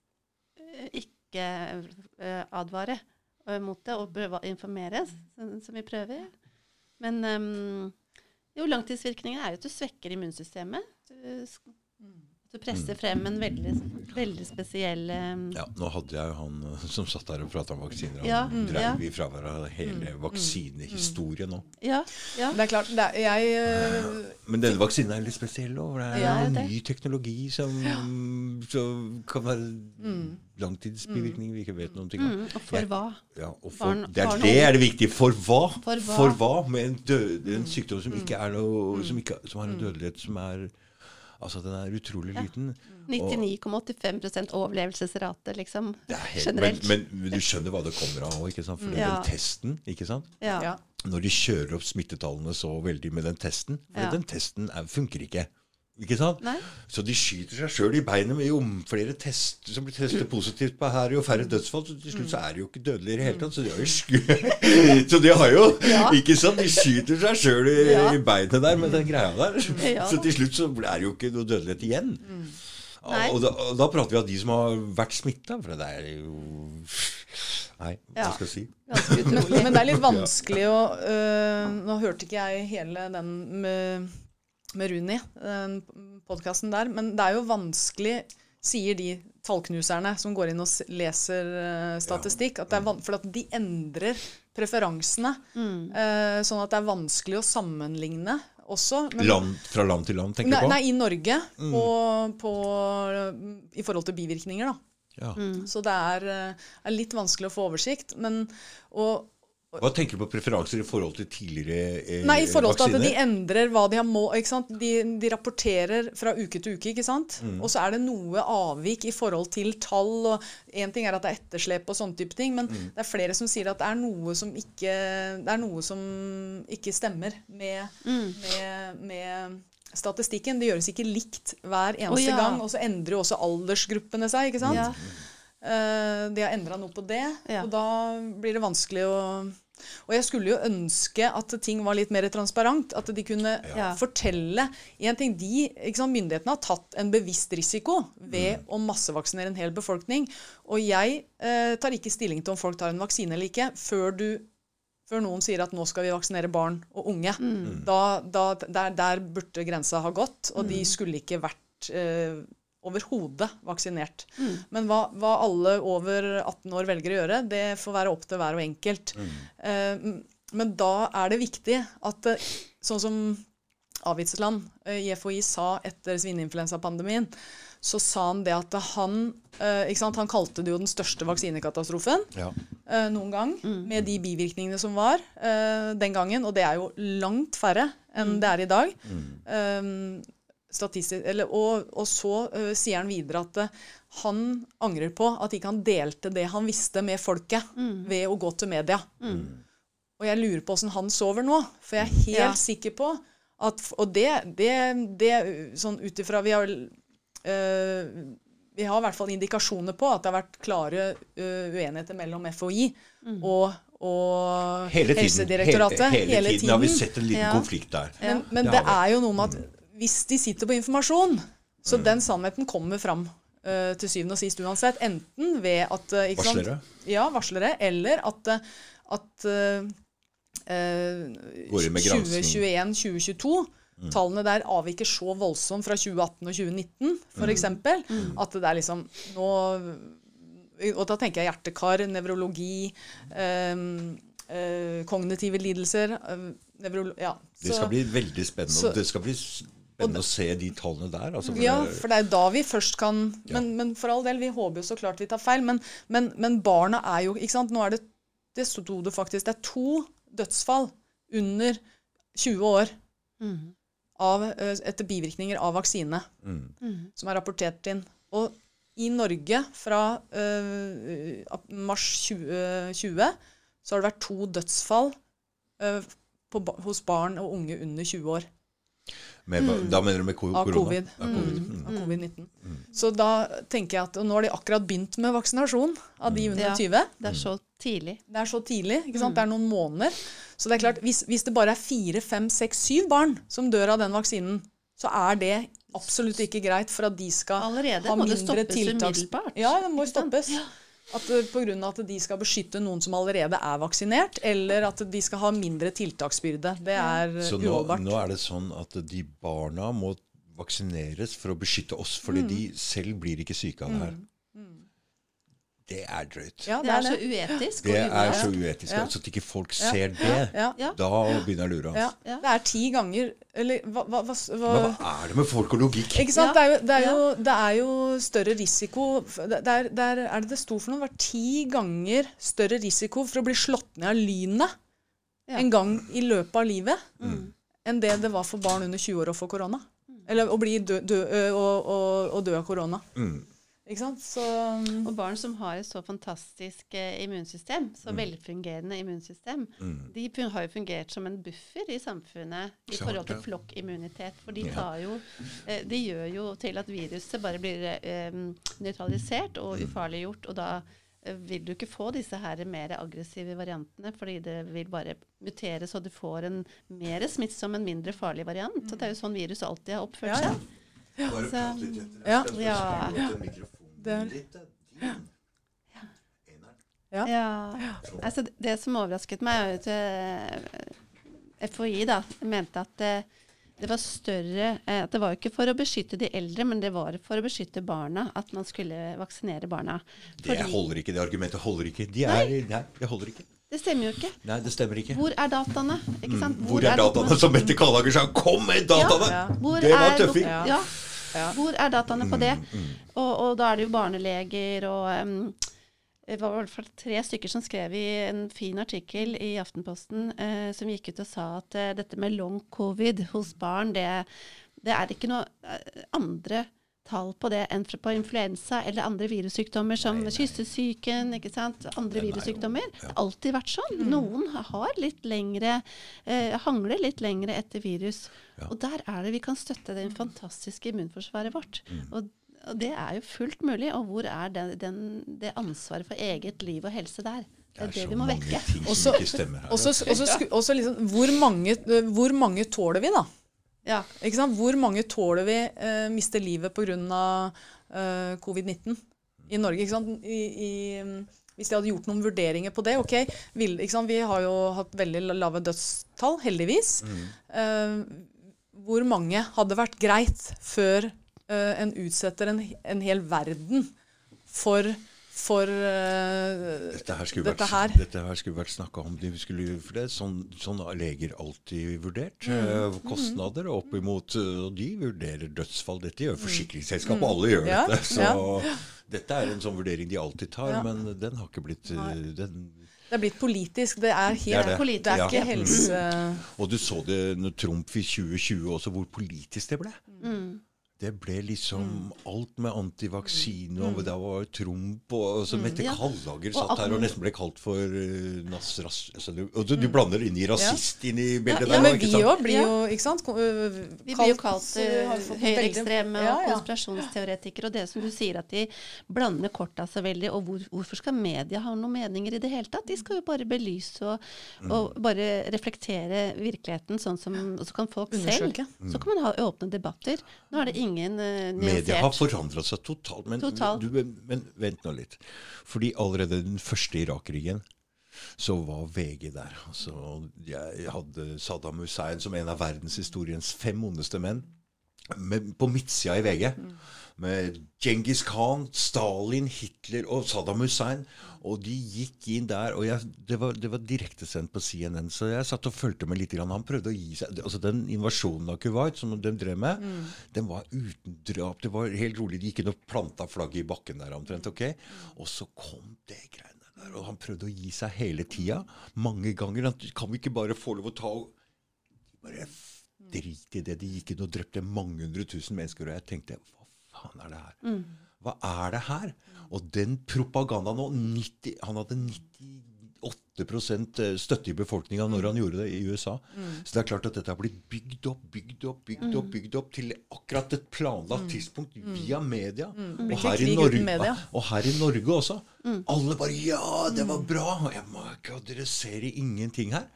ikke uh, advare mot det og prøve å informere, som, som vi prøver. Men um, jo, langtidsvirkningen er jo at du svekker immunsystemet. Du, sk- du presser frem en veldig, veldig spesiell um...
Ja, nå hadde jeg jo han eh, som satt der og prata om vaksiner. Han
Ja, mm,
dreiv
ja.
i fra hverandre hele vaksinehistorien nå.
Ja. ja.
Det er klart, det er, jeg uh,
Men denne vaksinen er litt spesiell. òg. det er
Ja, det.
ny teknologi som, som kan være langtidsbivirkninger vi ikke vet noen ting om.
Mm, og for hva?
Ja, og for,
Barn-
det, er,
barn
det er det viktige. For hva?
For hva?
Med en, død, en sykdom som ikke er noe som, ikke, som har en dødelighet som er Altså, den er utrolig liten.
99,85 overlevelsesrate, liksom.
Helt,
Generelt.
men, men du skjønner hva det kommer av òg, ikke sant? For
Ja.
den testen, ikke sant?
Ja.
ja.
Når de kjører opp smittetallene så veldig med den testen For
Ja.
den testen er, funker ikke. Ikke sant?
Nei?
Så de skyter seg sjøl i beinet med jo flere test som blir testet positivt på her, jo færre dødsfall. Så til slutt så er det jo ikke dødelig i det hele tatt. Så de har jo sku... Så de har jo Ikke sant? De skyter seg sjøl i,
Ja.
i beinet der med den greia der.
Ja.
Så til slutt så er det jo ikke noe dødelighet igjen.
Nei.
Og da, og da prater vi av de som har vært smitta, for det er jo Nei, hva
Ja.
skal jeg si?
Ganske
men,
utrolig.
men det er litt vanskelig å øh, Nå hørte ikke jeg hele den med, med Runi, den podkasten der, men det er jo vanskelig, sier de tallknuserne som går inn og leser øh, statistikk, at det er for at de endrer preferansene.
Mm.
øh, sånn at det er vanskelig å sammenligne også. men-
Land, fra land til land, tenker du på?
nei, i Norge.
Mm.
På, på, I forhold til bivirkninger, da.
Ja.
Mm.
Så det er, eh, er litt vanskelig å få oversikt. Men, og,
Hva tenker du på preferanser i forhold til tidligere eh,
Nei, i forhold til at de endrer hva de har må... Ikke sant? De, de rapporterer fra uke til uke, ikke sant?
Mm.
Og så er det noe avvik i forhold til tall. og Én ting er at det er etterslep og sånne type ting, men
Mm.
det er flere som sier at det er noe som ikke, det er noe som ikke stemmer med, med, med statistikken. Det gjøres ikke likt hver eneste
ja.
gang. Og så endrer jo også aldersgruppene seg, ikke sant?
Ja.
Eh, de har endra noe på det,
Ja.
og da blir det vanskelig å Og jeg skulle jo ønske at ting var litt mer transparent. At de kunne
Ja.
fortelle en ting, de, ikke sant, Myndighetene har tatt en bevisst risiko ved
Mm.
å massevaksinere en hel befolkning. Og jeg eh, tar ikke stilling til om folk tar en vaksine eller ikke, før, du, før noen sier at nå skal vi vaksinere barn og unge.
Mm.
Da, da, der, der burde grensa ha gått, og
Mm.
de skulle ikke vært eh, overhodet vaksinert.
Mm.
Men hva, hva alle over 18 år velger å gjøre, det får være opp til hver og enkelt. Eh, m- men da er det viktig at eh, sånn som Avitsland eh, i FHI sa etter svineinfluensapandemien, så sa han det at han eh, ikke sant, Han kalte det jo den største vaksinekatastrofen
Ja.
eh, noen gang, med de bivirkningene som var eh, den gangen. Og det er jo langt færre enn det er i dag. Mm. Og, og så uh, sier han videre at uh, han angrer på at ikke han delte det han visste med folket, ved å gå til media. Og jeg lurer på åssen han sover nå, for jeg er helt
Ja.
sikker på at Og det, det, det sånn ut ifra Vi har eh, vi har i hvert fall indikasjoner på at det har vært klare uenigheter mellom FHI og, og
Hele tiden,
Helsedirektoratet.
hele, hele tiden har vi sett en liten
Ja.
konflikt der.
Men, men
Det
det er jo noe med at hvis de sitter på informasjon, så
Mm.
den sannheten kommer fram uh, til syvende og sist uansett. Enten ved at uh, ikke sant?
Varslere?
Ja, varslere. Eller at, eh, at uh, eh,
Går inn med gransking.
2021-2022 Tallene der avviker så voldsomt fra 2018 og 2019 f.eks.
Mm.
At det er liksom nå Og da tenker jeg hjertekar, nevrologi, eh, eh, kognitive lidelser ja.
Det skal bli veldig spennende.
så-
det skal bli spennende å se de tallene der. Altså, for
Ja, for det er jo da vi først kan men, men for all del, vi håper jo så klart vi tar feil. Men, men, men barna er jo ikke sant, Nå er det det sto det faktisk, det er to dødsfall under 20 år
Mm.
av, eh, etter bivirkninger av vaksine
Mm.
som er rapportert inn. Og i Norge fra uh, mars 2020 så har det vært to dødsfall uh, på, hos barn og unge under 20 år.
Med, Da mener du med korona?
Av covid.
Av covid.
Mm, av covid-19. Så da tenker jeg at og nå har de akkurat begynt med vaksinasjon av de under
Ja.
20.
Det er så tidlig.
Det er så tidlig. ikke sant? Det er noen måneder. Så det er klart, hvis, hvis det bare er fire, fem, seks, syv barn som dør av den vaksinen, så er det absolutt ikke greit for at de skal
Allerede
ha
må det
mindre
stoppes umiddelbart.
Ja, det må
stoppes. sant?
At Pga. på grunn av at de skal beskytte noen som allerede er vaksinert, eller at de skal ha mindre tiltaksbyrde. Det er
Så nå, nå er det sånn at de barna må vaksineres for å beskytte oss, fordi
Mm.
de selv blir ikke syke av det her. Det er drøyt.
Ja,
Det er så uetisk.
Det er så uetisk.
Ja.
Altså at ikke folk ser det.
Ja.
Ja.
Da begynner jeg å lure.
Ja.
Altså.
Ja.
Det er ti ganger Eller hva, hva, hva, hva
hva er det med folk og logikk?
Ikke sant?
Ja.
Det, er jo, det, er jo, det er jo større risiko det det er, det er, er det det sto for noe? Det var ti ganger større risiko for å bli slått ned av lynet
Ja.
en gang i løpet av livet
Mm.
enn det det var for barn under 20 år å få korona. Eller å bli dø, dø, ø, og, og, og dø av korona.
Mm.
Ikke sant? Så
Og barn som har et så fantastisk eh, immunsystem, så velfungerende immunsystem, de fun- har jo fungert som en buffer i samfunnet i
Klart,
forhold til
ja.
flokkimmunitet. For de, tar jo, eh, de gjør jo til at viruset bare blir eh, nøytralisert og ufarliggjort. Og da eh, vil du ikke få disse her mer aggressive variantene, fordi det vil bare mutere så du får en mer smittsom, men mindre farlig variant. så det er jo sånn viruset alltid har oppført
Ja, ja.
Bare prat litt.
Ja.
Ja.
Ja.
Ja. Altså, det som overrasket meg, er at eh, FHI da, mente at det, det var større eh, At det var ikke for å beskytte de eldre, men det var for å beskytte barna at man skulle vaksinere barna.
Det holder ikke. Det argumentet holder ikke. De er, nei, det holder ikke.
Det stemmer jo ikke.
Nei, det stemmer ikke.
Hvor er dataene? Ikke sant?
Mm. Hvor er dataene? Som Mette Kallager sa, kom med dataene!
Ja.
Ja.
Det var
er
tøffing.
Ja.
Ja. Hvor er dataene på det?
Mm,
Og, og da er det jo barneleger og um, det var i hvert fall tre stykker som skrev i en fin artikkel i Aftenposten eh, som gikk ut og sa at eh, dette med long covid hos barn, det, det er ikke noe eh, andre tall på det enn på influensa eller andre virussykdommer som kyssesyken, ikke sant? andre virussykdommer. Det har alltid vært sånn.
Mm.
Noen har litt lengre, eh, hangler litt lengre etter virus.
Ja.
Og der er det vi kan støtte det fantastiske immunforsvaret vårt.
Mm.
Og, og det er jo fullt mulig. Og hvor er den, den, det ansvaret for eget liv og helse der? Det er det,
så
vi må
mange
vekke.
ting som ikke stemmer her.
Og så og så sku- og så liksom, hvor, mange, hvor mange tåler vi, da?
Ja.
Ikke sant? Hvor mange tåler vi eh, miste livet pga. Eh, covid-19 i Norge? Ikke sant? I, i, mm, hvis de hadde gjort noen vurderinger på det ok, vil? Vi har jo hatt veldig lave dødstall, heldigvis. Eh, hvor mange hadde vært greit før eh, en utsetter en, en hel verden for, for uh,
Dette her skulle
dette
vært, dette her skulle vært snakka om. De skulle, for det sånn, sånn har leger alltid vurdert.
Mm.
eh, Kostnader opp imot eh, Og de vurderer dødsfall. Dette gjør forsikringsselskap, alle gjør
Mm. Ja,
dette. Så
ja.
dette er en sånn vurdering de alltid tar,
Ja.
men den har ikke blitt den,
Det er blitt politisk. Det er, helt,
Det er det.
politisk. Det er
Ja.
ikke helse...
Og du så det når Trump i 2020 også, hvor politisk det ble.
Mm.
Det ble liksom
Mm.
alt med antivaksine, og da var Trump og altså, Mette
Ja.
Kallager
Og
satt her og nesten ble kalt for uh, nasras... Altså, du, og du, du blander inn i rasist inn i bildet
Ja,
Ja,
der
men
også,
vi òg blir jo ikke sant?
Vi blir jo kalt
har
uh, høyreekstreme
Ja,
og konspirasjonsteoretikere. Og det som du sier, at de blander korta så veldig. Og hvor, hvorfor skal media ha noen meninger i det hele tatt? De skal jo bare belyse og,
Mm.
og bare reflektere virkeligheten sånn som Og så kan folk selv Så kan man ha åpne debatter. Nå er det ingen uh,
Media har forandra seg totalt. Men,
Totalt.
Du, men vent nå litt. Fordi allerede den første Irak-krigen så var VG der. Altså, jeg hadde Saddam Hussein som en av verdenshistoriens fem ondeste menn. Med, på midtsida i VG. Med Djengis Khan, Stalin, Hitler og Saddam Hussein. Og de gikk inn der. og jeg, Det var, det var direktesendt på CNN, så jeg satt og fulgte med litt. Han prøvde å gi seg. altså Den invasjonen av Kuwait som de drev med, den var uten drap. Det var helt rolig. De gikk inn og planta flagget i bakken der omtrent. ok? Og så kom det greiene der. Og han prøvde å gi seg hele tida. Mange ganger. Kan vi ikke bare få lov å ta og bare drit i det. De gikk inn og drepte mange hundre tusen mennesker. Og jeg tenkte hva faen er det her? Hva er det her? Og den propagandaen og 90, Han hadde 98% støtte i befolkninga når han gjorde det i USA. Så det er klart at dette har blitt bygd opp, bygd opp, bygd opp bygd opp til akkurat et planlagt tidspunkt via media. Og, her i Norge,
media.
og her i Norge også. Alle bare 'Ja, det var bra!' Og jeg må ikke Dere ser ingenting her.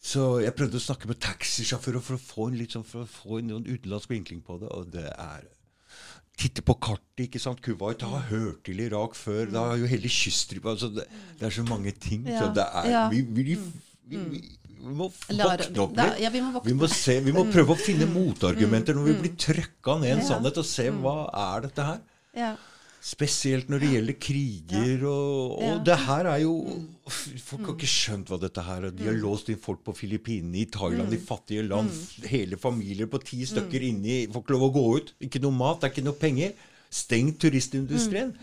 Så jeg prøvde å snakke med taxisjåfører for å få en litt sånn, for å få en sånn utenlandsk vinkling på det, og det er Titte på kartet, ikke sant. Kuwait har hørt til Irak før. Det har jo hele kyststripa altså det, det er så mange ting.
Ja,
Så det er
ja.
vi, vi, vi, vi, vi må våkne opp litt.
ja, vi må.
Vi må, se, vi må prøve å finne motargumenter når vi blir trøkka ned en
Ja.
sannhet, og se hva er dette her.
Ja.
Spesielt når det gjelder kriger og, og
Ja.
det her er jo Folk har ikke skjønt hva dette her er. De har låst inn folk på Filippinene, i Thailand, i fattige land. Hele familier på ti stykker inni får ikke lov å gå ut. Ikke noe mat, det er ikke noe penger. Stengt turistindustrien.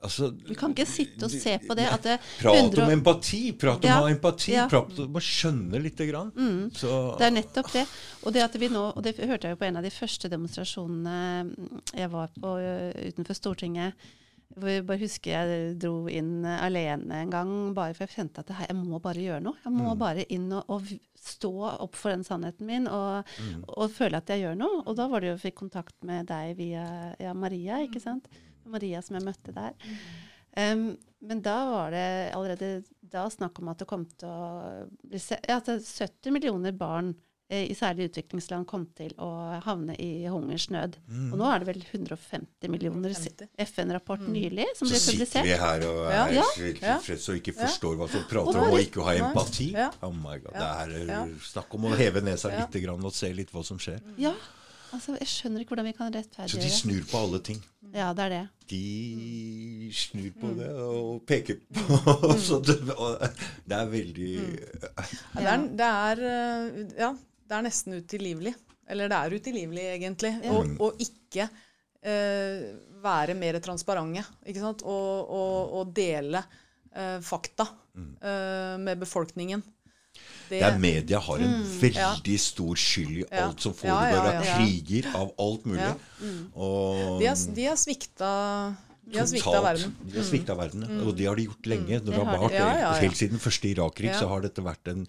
Altså,
Vi kan ikke sitte og se på det. At det
Prat om empati. Prat om
Ja,
å ha empati.
ja.
Prat om å skjønne lite grann. Så,
Det er nettopp det. Og det at vi nå, og det hørte jeg jo på en av de første demonstrasjonene jeg var på utenfor Stortinget. Hvor jeg bare husker jeg dro inn alene en gang, bare for jeg kjente at her, jeg må bare gjøre noe. Jeg må bare inn og, og stå opp for den sannheten min og, og føle at jeg gjør noe. Og da var det jo jeg fikk kontakt med deg via ja, Maria, ikke sant. Maria som jeg møtte der. Em, men da var det allerede da snakk om at det kom til å bli se ja, at 70 millioner barn eh, i særlig utviklingsland kom til å havne i hungersnød. Og nå er det vel 150 millioner, FN-rapport nylig, som
så sitter vi her og er
Ja.
helt tilfreds og ikke forstår hva som prater om, og ikke har empati.
Ja.
Oh my God.
Ja.
Det er snakk om å heve nesa
Ja.
litt grann og se litt hva som skjer.
Ja, altså jeg skjønner ikke hvordan vi kan
Så de snur på alle ting.
Ja, det er det.
De snur
Mm.
på det og peker på så det, og det er veldig
Ja, det, er, det, er, øh, ja, det er nesten utilgivelig. Eller det er utilgivelig, egentlig.
Ja.
Og, og ikke eh, være mer transparente. Ikke sant? Og, og, og dele eh, fakta eh, med befolkningen.
Det er media har en veldig stor skyld i
Mm. Ja.
alt som
Ja, ja,
foregår
ja.
av
Ja.
kriger, av alt mulig.
Ja.
Og
De har, de har svikta de har svikta verden. Mm.
De har svikta verden, Og det har de gjort lenge. Når det
Det
har.
Ja, ja, ja.
Helt siden første Irak-krig
Ja.
så har dette vært en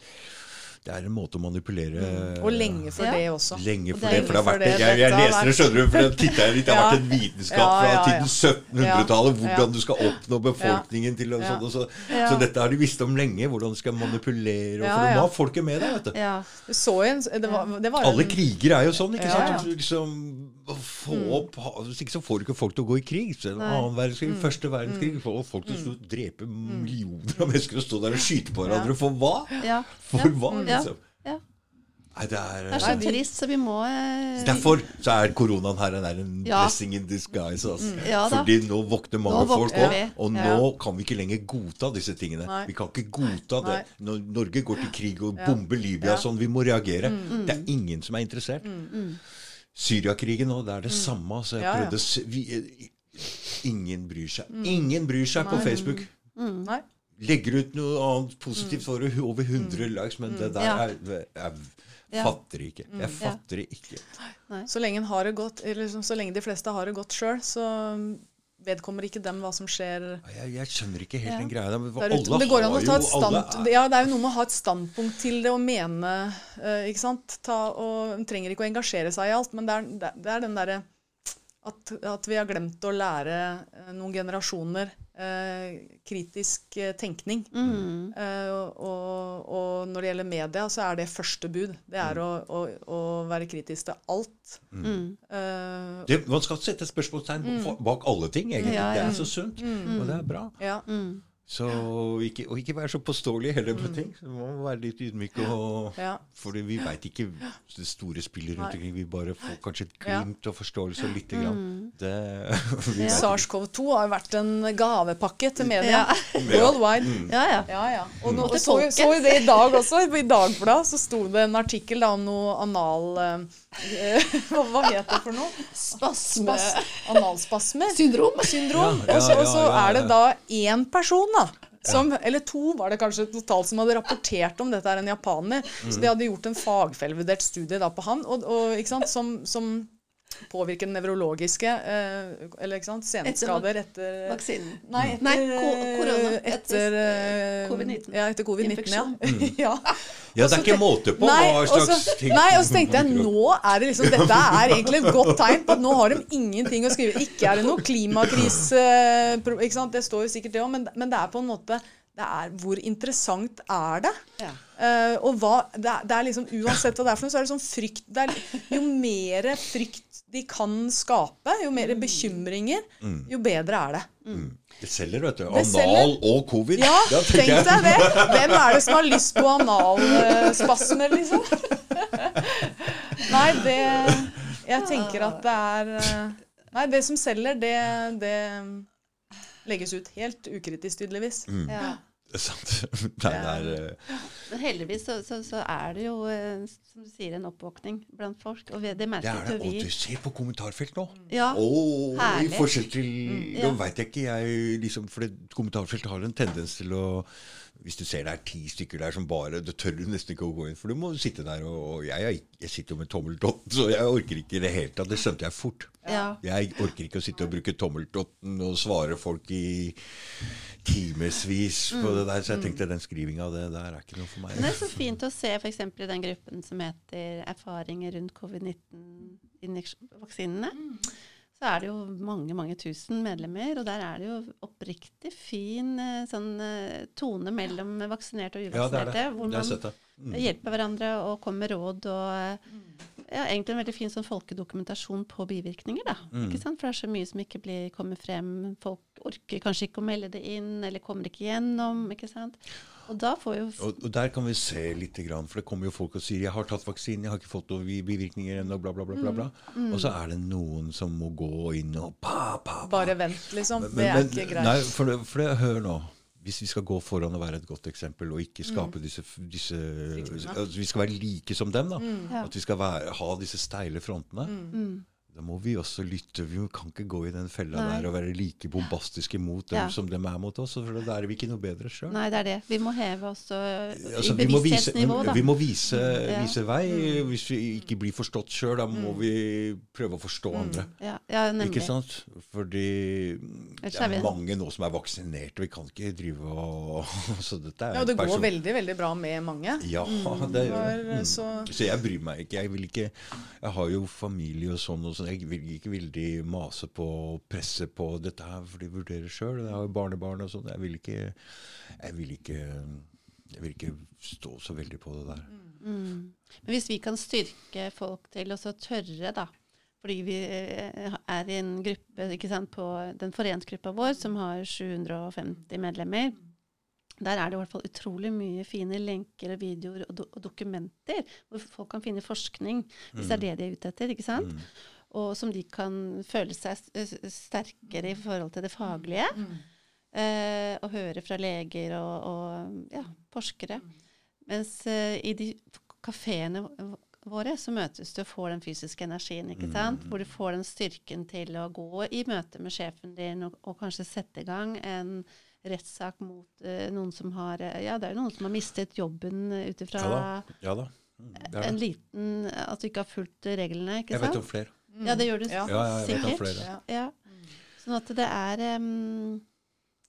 Det er en måte å manipulere
Og lenge for
Ja.
det også.
Lenge
Og
for
det er
det, for det har vært
det.
Jeg, jeg leser det, skjønner du, for det titter jeg litt. Det har vært en vitenskap fra
ja,
tiden 1700-tallet, hvordan du skal oppnå befolkningen til og sånn. Og så, så dette har de visst om lenge, hvordan du skal manipulere. Og, for du har folket med deg, vet du.
Så en, det var, det var
Alle
en,
kriger er jo sånn, ikke sant? Liksom, få opp, Hvis ikke så får du ikke folk til å gå i krig. Så Annen verdenskrig, første verdenskrig får folk til å drepe millioner av mennesker og stå der og skyte på hverandre. For hva?
Ja.
For hva, liksom?
Ja.
Nei, det er,
Det er så trist, så vi må eh,
Derfor så er koronaen her er en
Ja.
blessing in disguise. Altså.
Ja.
Fordi nå våkner mange
Nå
folk opp, og
Ja.
nå kan vi ikke lenger godta disse tingene.
Nei.
Vi kan ikke godta det. Når Norge går til krig og bomber Libya sånn, vi må reagere.
Mm.
Det er ingen som er interessert. Syriakrigen nå, det er det samme. Altså, jeg
Mm. Ja, ja.
prøvde vi, Ingen bryr seg. Ingen bryr seg på
Mm. Nei.
Facebook.
Nei.
Legger ut noe annet positivt, får du over 100 likes, men det der
Mm. Ja.
er Jeg
Ja.
fatter ikke.
Mm.
Jeg fatter det ikke.
Så lenge, en har det godt, eller liksom, så lenge de fleste har det godt sjøl, så vedkommer ikke dem hva som skjer
Jeg, jeg skjønner ikke helt
Ja.
den greia der.
der
Alle
ute. Det går an å ta et
alle er-
ja, det er jo noe med å ha et standpunkt til det og mene uh, ikke sant? Ta, og trenger ikke å engasjere seg i alt, men det er, det er- den derre at, at vi har glemt å lære eh, noen generasjoner kritisk eh, tenkning.
mm.
Eh, og, og, og når det gjelder media, så er det første bud. Det er å, å, å være kritisk til alt.
Mm.
Eh,
det, man skal sette spørsmålstegn bak- bak alle ting, egentlig.
Ja, ja.
Det er så sunt, og det er bra.
ja.
Mm.
Så ikke, og ikke være så påståelig heller på ting. Så man må være litt ydmyk. Og,
Ja.
For vi veit ikke det store spillet rundt omkring. Vi bare får kanskje et
Ja.
glimt og forståelse lite grann. Mm.
Ja.
SARS-CoV-2 har jo vært en gavepakke til media.
Ja.
Worldwide.
ja, ja.
Ja, ja. Og, nå,
Og
og
til
så,
folket.
så det i dag også. I Dagbladet så sto det en artikkel da, om noe anal... eh, hva, het det for noe?
Spasme.
Spas, analspasmer.
Syndrom.
Syndrom.
Ja, ja,
og så,
ja,
er det da én person, da. Som, Eller to var det kanskje totalt som hadde rapportert om dette, er en japaner. Så de hadde gjort en fagfellevurdert studie da på han, og, og, ikke sant, som, som påvirker den nevrologiske eh, Eller ikke sant, senskader etter
Vaksinen.
Nei, etter,
Nei, ko- korona.
Etter, eh,
Covid-19.
Ja, etter covid-19, ja.
Mm.
ja.
Ja, det er ikke måte på
Nei,
hva slags ting
nei, og så tenkte jeg nå er det liksom Dette er egentlig et godt tegn på at nå har de ingenting å skrive. Ikke er det noe klimakrise ikke sant? Det står jo sikkert det òg, men, men det er på en måte det er, Hvor interessant er det?
Ja.
Uh, og hva, det, er, det er liksom Uansett hva det er for noe, så er det sånn frykt det er, Jo mer frykt de kan skape, jo mer bekymringer, jo bedre er det.
Mm. Det selger, vet du. Anal og covid.
Ja,
Da
tenk deg det! Hvem er det som har lyst på analspasmer, liksom? Nei, det Jeg tenker at det er eh, Nei, det som selger, det, det legges ut helt ukritisk, tydeligvis.
Ja.
Det er sant. Nei, det er eh,
Men heldigvis så, så, så er det jo, eh, som du sier, en oppvåkning blant folk. Og vi, det
det er det.
Vi...
Og du ser på kommentarfelt nå.
Ja.
Åh, I forskjell til
ja.
Nå veit jeg ikke, jeg liksom For kommentarfelt har en tendens til å Hvis du ser det er ti stykker der som bare Du tør du nesten ikke å gå inn, for du må sitte der og, og jeg, jeg, jeg sitter jo med tommeltotten, så jeg orker ikke i det hele tatt. Det skjønte jeg fort.
Ja.
Jeg orker ikke å sitte og bruke tommeltotten og svare folk i timevis på det der, så jeg tenkte den skrivinga, det der er ikke noe for meg.
Men det er så fint å se f.eks. i den gruppen som heter 'Erfaringer rundt covid-19-vaksinene'. Så er det jo mange mange tusen medlemmer, og der er det jo oppriktig fin eh, sånn eh, tone mellom vaksinerte og
Ja, det er det.
uvaksinerte. hvor man.
Mm.
hjelper hverandre og kommer med råd. og eh, ja, Egentlig en veldig fin sånn folkedokumentasjon på bivirkninger. da,
Mm.
ikke sant? For det er så mye som ikke blir, kommer frem. Folk orker kanskje ikke å melde det inn, eller kommer ikke gjennom. ikke sant? Og da får jo
Og, og der kan vi se litt, for det kommer jo folk og sier 'jeg har tatt vaksinen, jeg har ikke fått noen bivirkninger ennå', bla, bla, bla. bla, bla.
Mm.
Og så er det noen som må gå inn og pa, pa, pa.
Bare vent, liksom.
Men-
Det er
men-
ikke greit.
Nei, for, det, for det, hør nå. Hvis vi skal gå foran og være et godt eksempel, og ikke skape
Mm.
disse, disse altså, Vi skal være like som dem, da.
Mm.
At vi skal være, ha disse steile frontene.
mm,
Da må vi også lytte. Vi kan ikke gå i den fella
Nei.
der og være like bombastiske mot dem
Ja.
som dem er mot oss. For da er vi ikke noe bedre sjøl.
Nei, det er det. Vi må heve oss
Altså,
i
vi, må vise,
bevissthetsnivå, da.
vi må vise,
Ja.
vise vei. Hvis vi ikke blir forstått sjøl, da må vi prøve å forstå andre.
Ja, ja, nemlig.
Ikke sant? Fordi det
er
er mange nå som er vaksinerte. Vi kan ikke drive og Så dette er
Ja, og det går veldig, veldig bra med mange.
Ja, det gjør det. Mm.
så-
Så jeg bryr meg ikke. Jeg vil ikke Jeg har jo familie og sånn, og sånn. Jeg vil ikke veldig mase på og presse på dette her, for de vurderer sjøl. Jeg har jo barnebarn og sånn. Jeg vil ikke Jeg vil ikke Jeg vil ikke stå så veldig på det der.
Mm. Men hvis vi kan styrke folk til å tørre, da fordi vi eh, er i en gruppe ikke sant, på den forensgruppa vår som har 750 medlemmer. Der er det i hvert fall utrolig mye fine lenker og videoer og, do og dokumenter hvor folk kan finne forskning, hvis det er det de er ute etter. ikke sant?
Mm.
Og som de kan føle seg sterkere i forhold til det faglige.
Mm.
Eh, og høre fra leger og, og ja, forskere. Mens eh, i de kafeene våre så møtes du og får den fysiske energien. ikke sant? Hvor du får den styrken til å gå i møte med sjefen din og, og kanskje sette i gang en rettssak mot eh, noen som har eh, Ja, det er jo noen som har mistet jobben ut ifra Ja
da. Ja da. Mm, Det
en liten At du ikke har fulgt reglene, ikke
Jeg vet om
sant?
Flere.
Ja, det gjør du
Ja.
Sikkert.
Ja.
Ja. Sånn at det er um,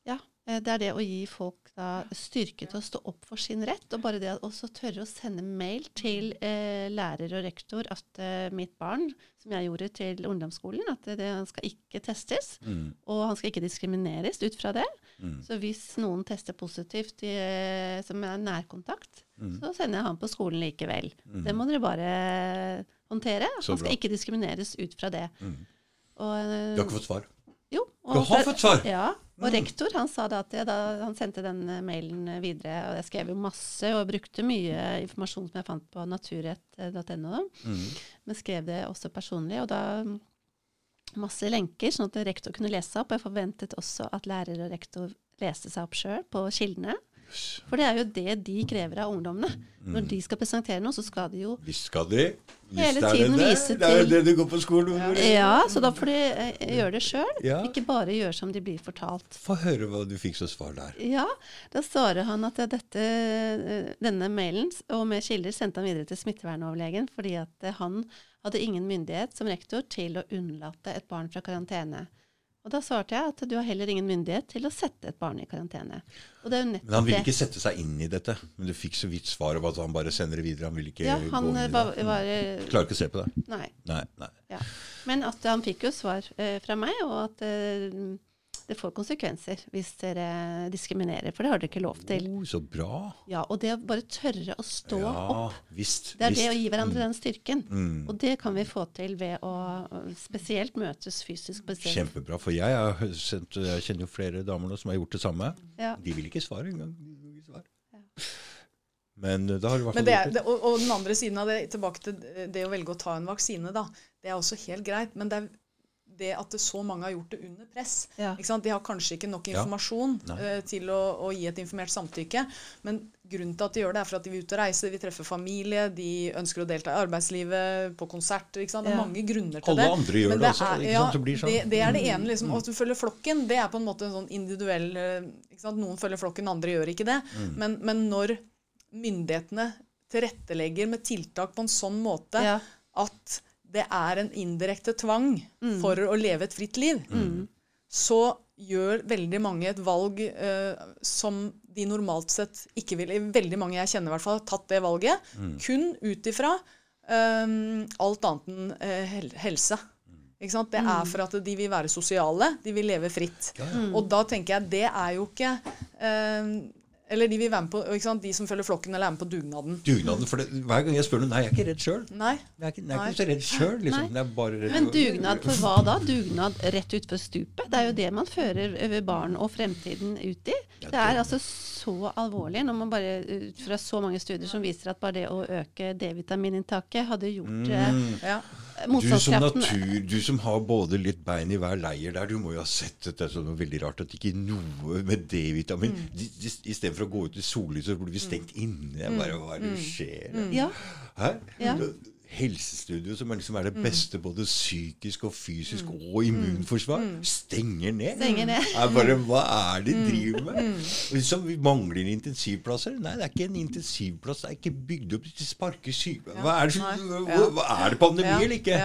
Ja, eh, det er det å gi folk da styrke til å stå opp for sin rett. Og bare det å også tørre å sende mail til eh, lærer og rektor at eh, mitt barn, som jeg gjorde til ungdomsskolen, at det, han skal ikke testes.
Mm.
Og han skal ikke diskrimineres ut fra det.
Mm.
Så hvis noen tester positivt i, eh, som er nærkontakt,
Mm.
så sender jeg han på skolen likevel. Det må dere bare håndtere. Han skal ikke diskrimineres ut fra det.
Mm.
Og, eh,
Du har ikke fått svar?
jo.
Du har fått svar?
Ja. Og
Mm.
rektor han sa da at jeg, da, han sendte den eh, mailen eh, videre, og jeg skrev jo masse og brukte mye informasjon som jeg fant på naturrett.no,
Mm.
men skrev det også personlig. Og da mm, masse lenker, sånn at rektor kunne lese opp. Jeg forventet også at lærer og rektor leste seg opp sjøl på kildene. For det er jo det de krever av ungdommene.
Mm.
Når de skal presentere noe, så skal de jo
Visst skal de. Visst
Hele
det
tiden
det.
vise
Det er jo det du går på skolen for.
Ja, så da får de eh, gjøre det sjøl.
Ja.
Ikke bare gjøre som de blir fortalt.
Få høre hva du fikk som svar der.
Ja, da svarer han at dette, eh, denne mailen og med kilder sendte han videre til smittevernoverlegen fordi at eh, han hadde ingen myndighet som rektor til å unnlate et barn fra karantene. Og da svarte jeg at du har heller ingen myndighet til å sette et barn i karantene.
Men han ville ikke sette seg inn i dette. Men du fikk så vidt svar om at han bare sender det videre. Han ville ikke
Ja,
gå inn i
eh, var, var eh,
Klarer ikke å se på det.
Nei.
Nei. nei.
Ja. Men at han fikk jo svar eh, fra meg, og at eh, det får konsekvenser hvis dere diskriminerer. For det har dere ikke lov til.
Oh, så bra.
Ja, Og det å bare tørre å stå
ja,
opp
visst.
Det er det å gi hverandre den styrken.
Mm.
Og det kan vi få til ved å øh, spesielt møtes fysisk. Bestemt.
Kjempebra. For jeg, har sendt, jeg kjenner jo flere damer nå som har gjort det samme.
Ja.
De vil ikke svare engang. De vil ikke svare. Men det da har i hvert
Men
fall
det, er-
det.
det, og, og den andre siden av det, tilbake til det å velge å ta en vaksine, da. Det er også helt greit. Men det er det at det så mange har gjort det under press.
Ja.
Ikke sant? De har kanskje ikke nok informasjon
ja.
uh, til å, å gi et informert samtykke. Men grunnen til at de gjør det, er for at de vil ut og reise, de vil treffe familie, de ønsker å delta i arbeidslivet, på konserter. Ikke sant? Det er
Ja.
mange grunner til
Alle
det.
andre gjør
Men
det også, Er, sant? Det blir sånn.
Det, det er det ene. liksom, At du følger flokken, det er på en måte en sånn individuell eh, ikke sant? Noen følger flokken, andre gjør ikke det.
Mm.
Men, men når myndighetene tilrettelegger med tiltak på en sånn måte
Ja.
at det er en indirekte tvang
Mm.
for å leve et fritt liv, så gjør veldig mange et valg eh, som de normalt sett ikke ville Veldig mange jeg kjenner i hvert fall har tatt det valget
Mm.
kun ut ifra eh, alt annet enn eh, helse. Ikke sant? Det er for at de vil være sosiale, de vil leve fritt.
Ja, ja.
Og da tenker jeg det er jo ikke eh, Eller de vil være med på, ikke sant? de som følger flokken eller er med på dugnaden.
Dugnaden, for det, Hver gang jeg spør noen Nei, jeg er ikke redd sjøl. Jeg er ikke, jeg er ikke så redd sjøl. Liksom. Jeg bare redd
Men dugnad for hva da? Dugnad rett utfor stupet? Det er jo det man fører barn og fremtiden ut i. Det er altså så alvorlig når man bare ut fra så mange studier som viser at bare det å øke D-vitamininntaket hadde gjort eh,
Mm.
Ja.
Du som natur, du som har både litt bein i hver leir der, du må jo ha sett dette som noe veldig rart. At ikke noe med D-vitamin
Mm.
de- de- Istedenfor å gå ut i sollyset, så blir vi stengt inne. Jeg bare, Hva er det som skjer?
Ja.
Hæ?
Ja.
Helsestudio, som liksom er det beste både psykisk og fysisk og immunforsvar, stenger ned.
Stenger ned.
Er bare, hva er det de driver med? Liksom, vi mangler intensivplasser. Nei, det er ikke en intensivplass. Det er ikke bygd opp til sparke syke... Hva er det, hva, er det pandemi
Ja,
eller ikke?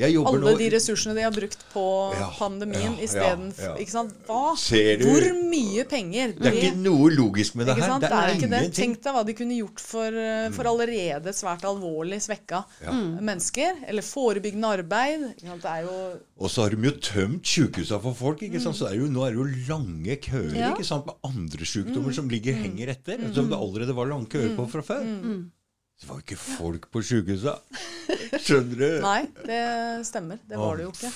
Alle
nå
de ressursene de har brukt på
Ja,
pandemien
ja,
istedenfor
ja, ja.
Hva?
Ser du?
Hvor mye penger?
Det er ikke noe logisk med det her. Det er,
ikke det.
ingenting. Mm.
Tenk deg hva de kunne gjort for, eh, for allerede svært alvorlig svekka
Ja.
mennesker. Eller forebyggende arbeid. Det er jo
Og så har de jo tømt sykehusene for folk. ikke sant? Så er jo, nå er det jo lange køer
Ja.
ikke sant? med andre sykdommer som ligger henger etter. Som det allerede var lange køer på fra før. Det var jo ikke folk på sjukehusa! Skjønner du?
Nei, det stemmer. Det var det jo ikke.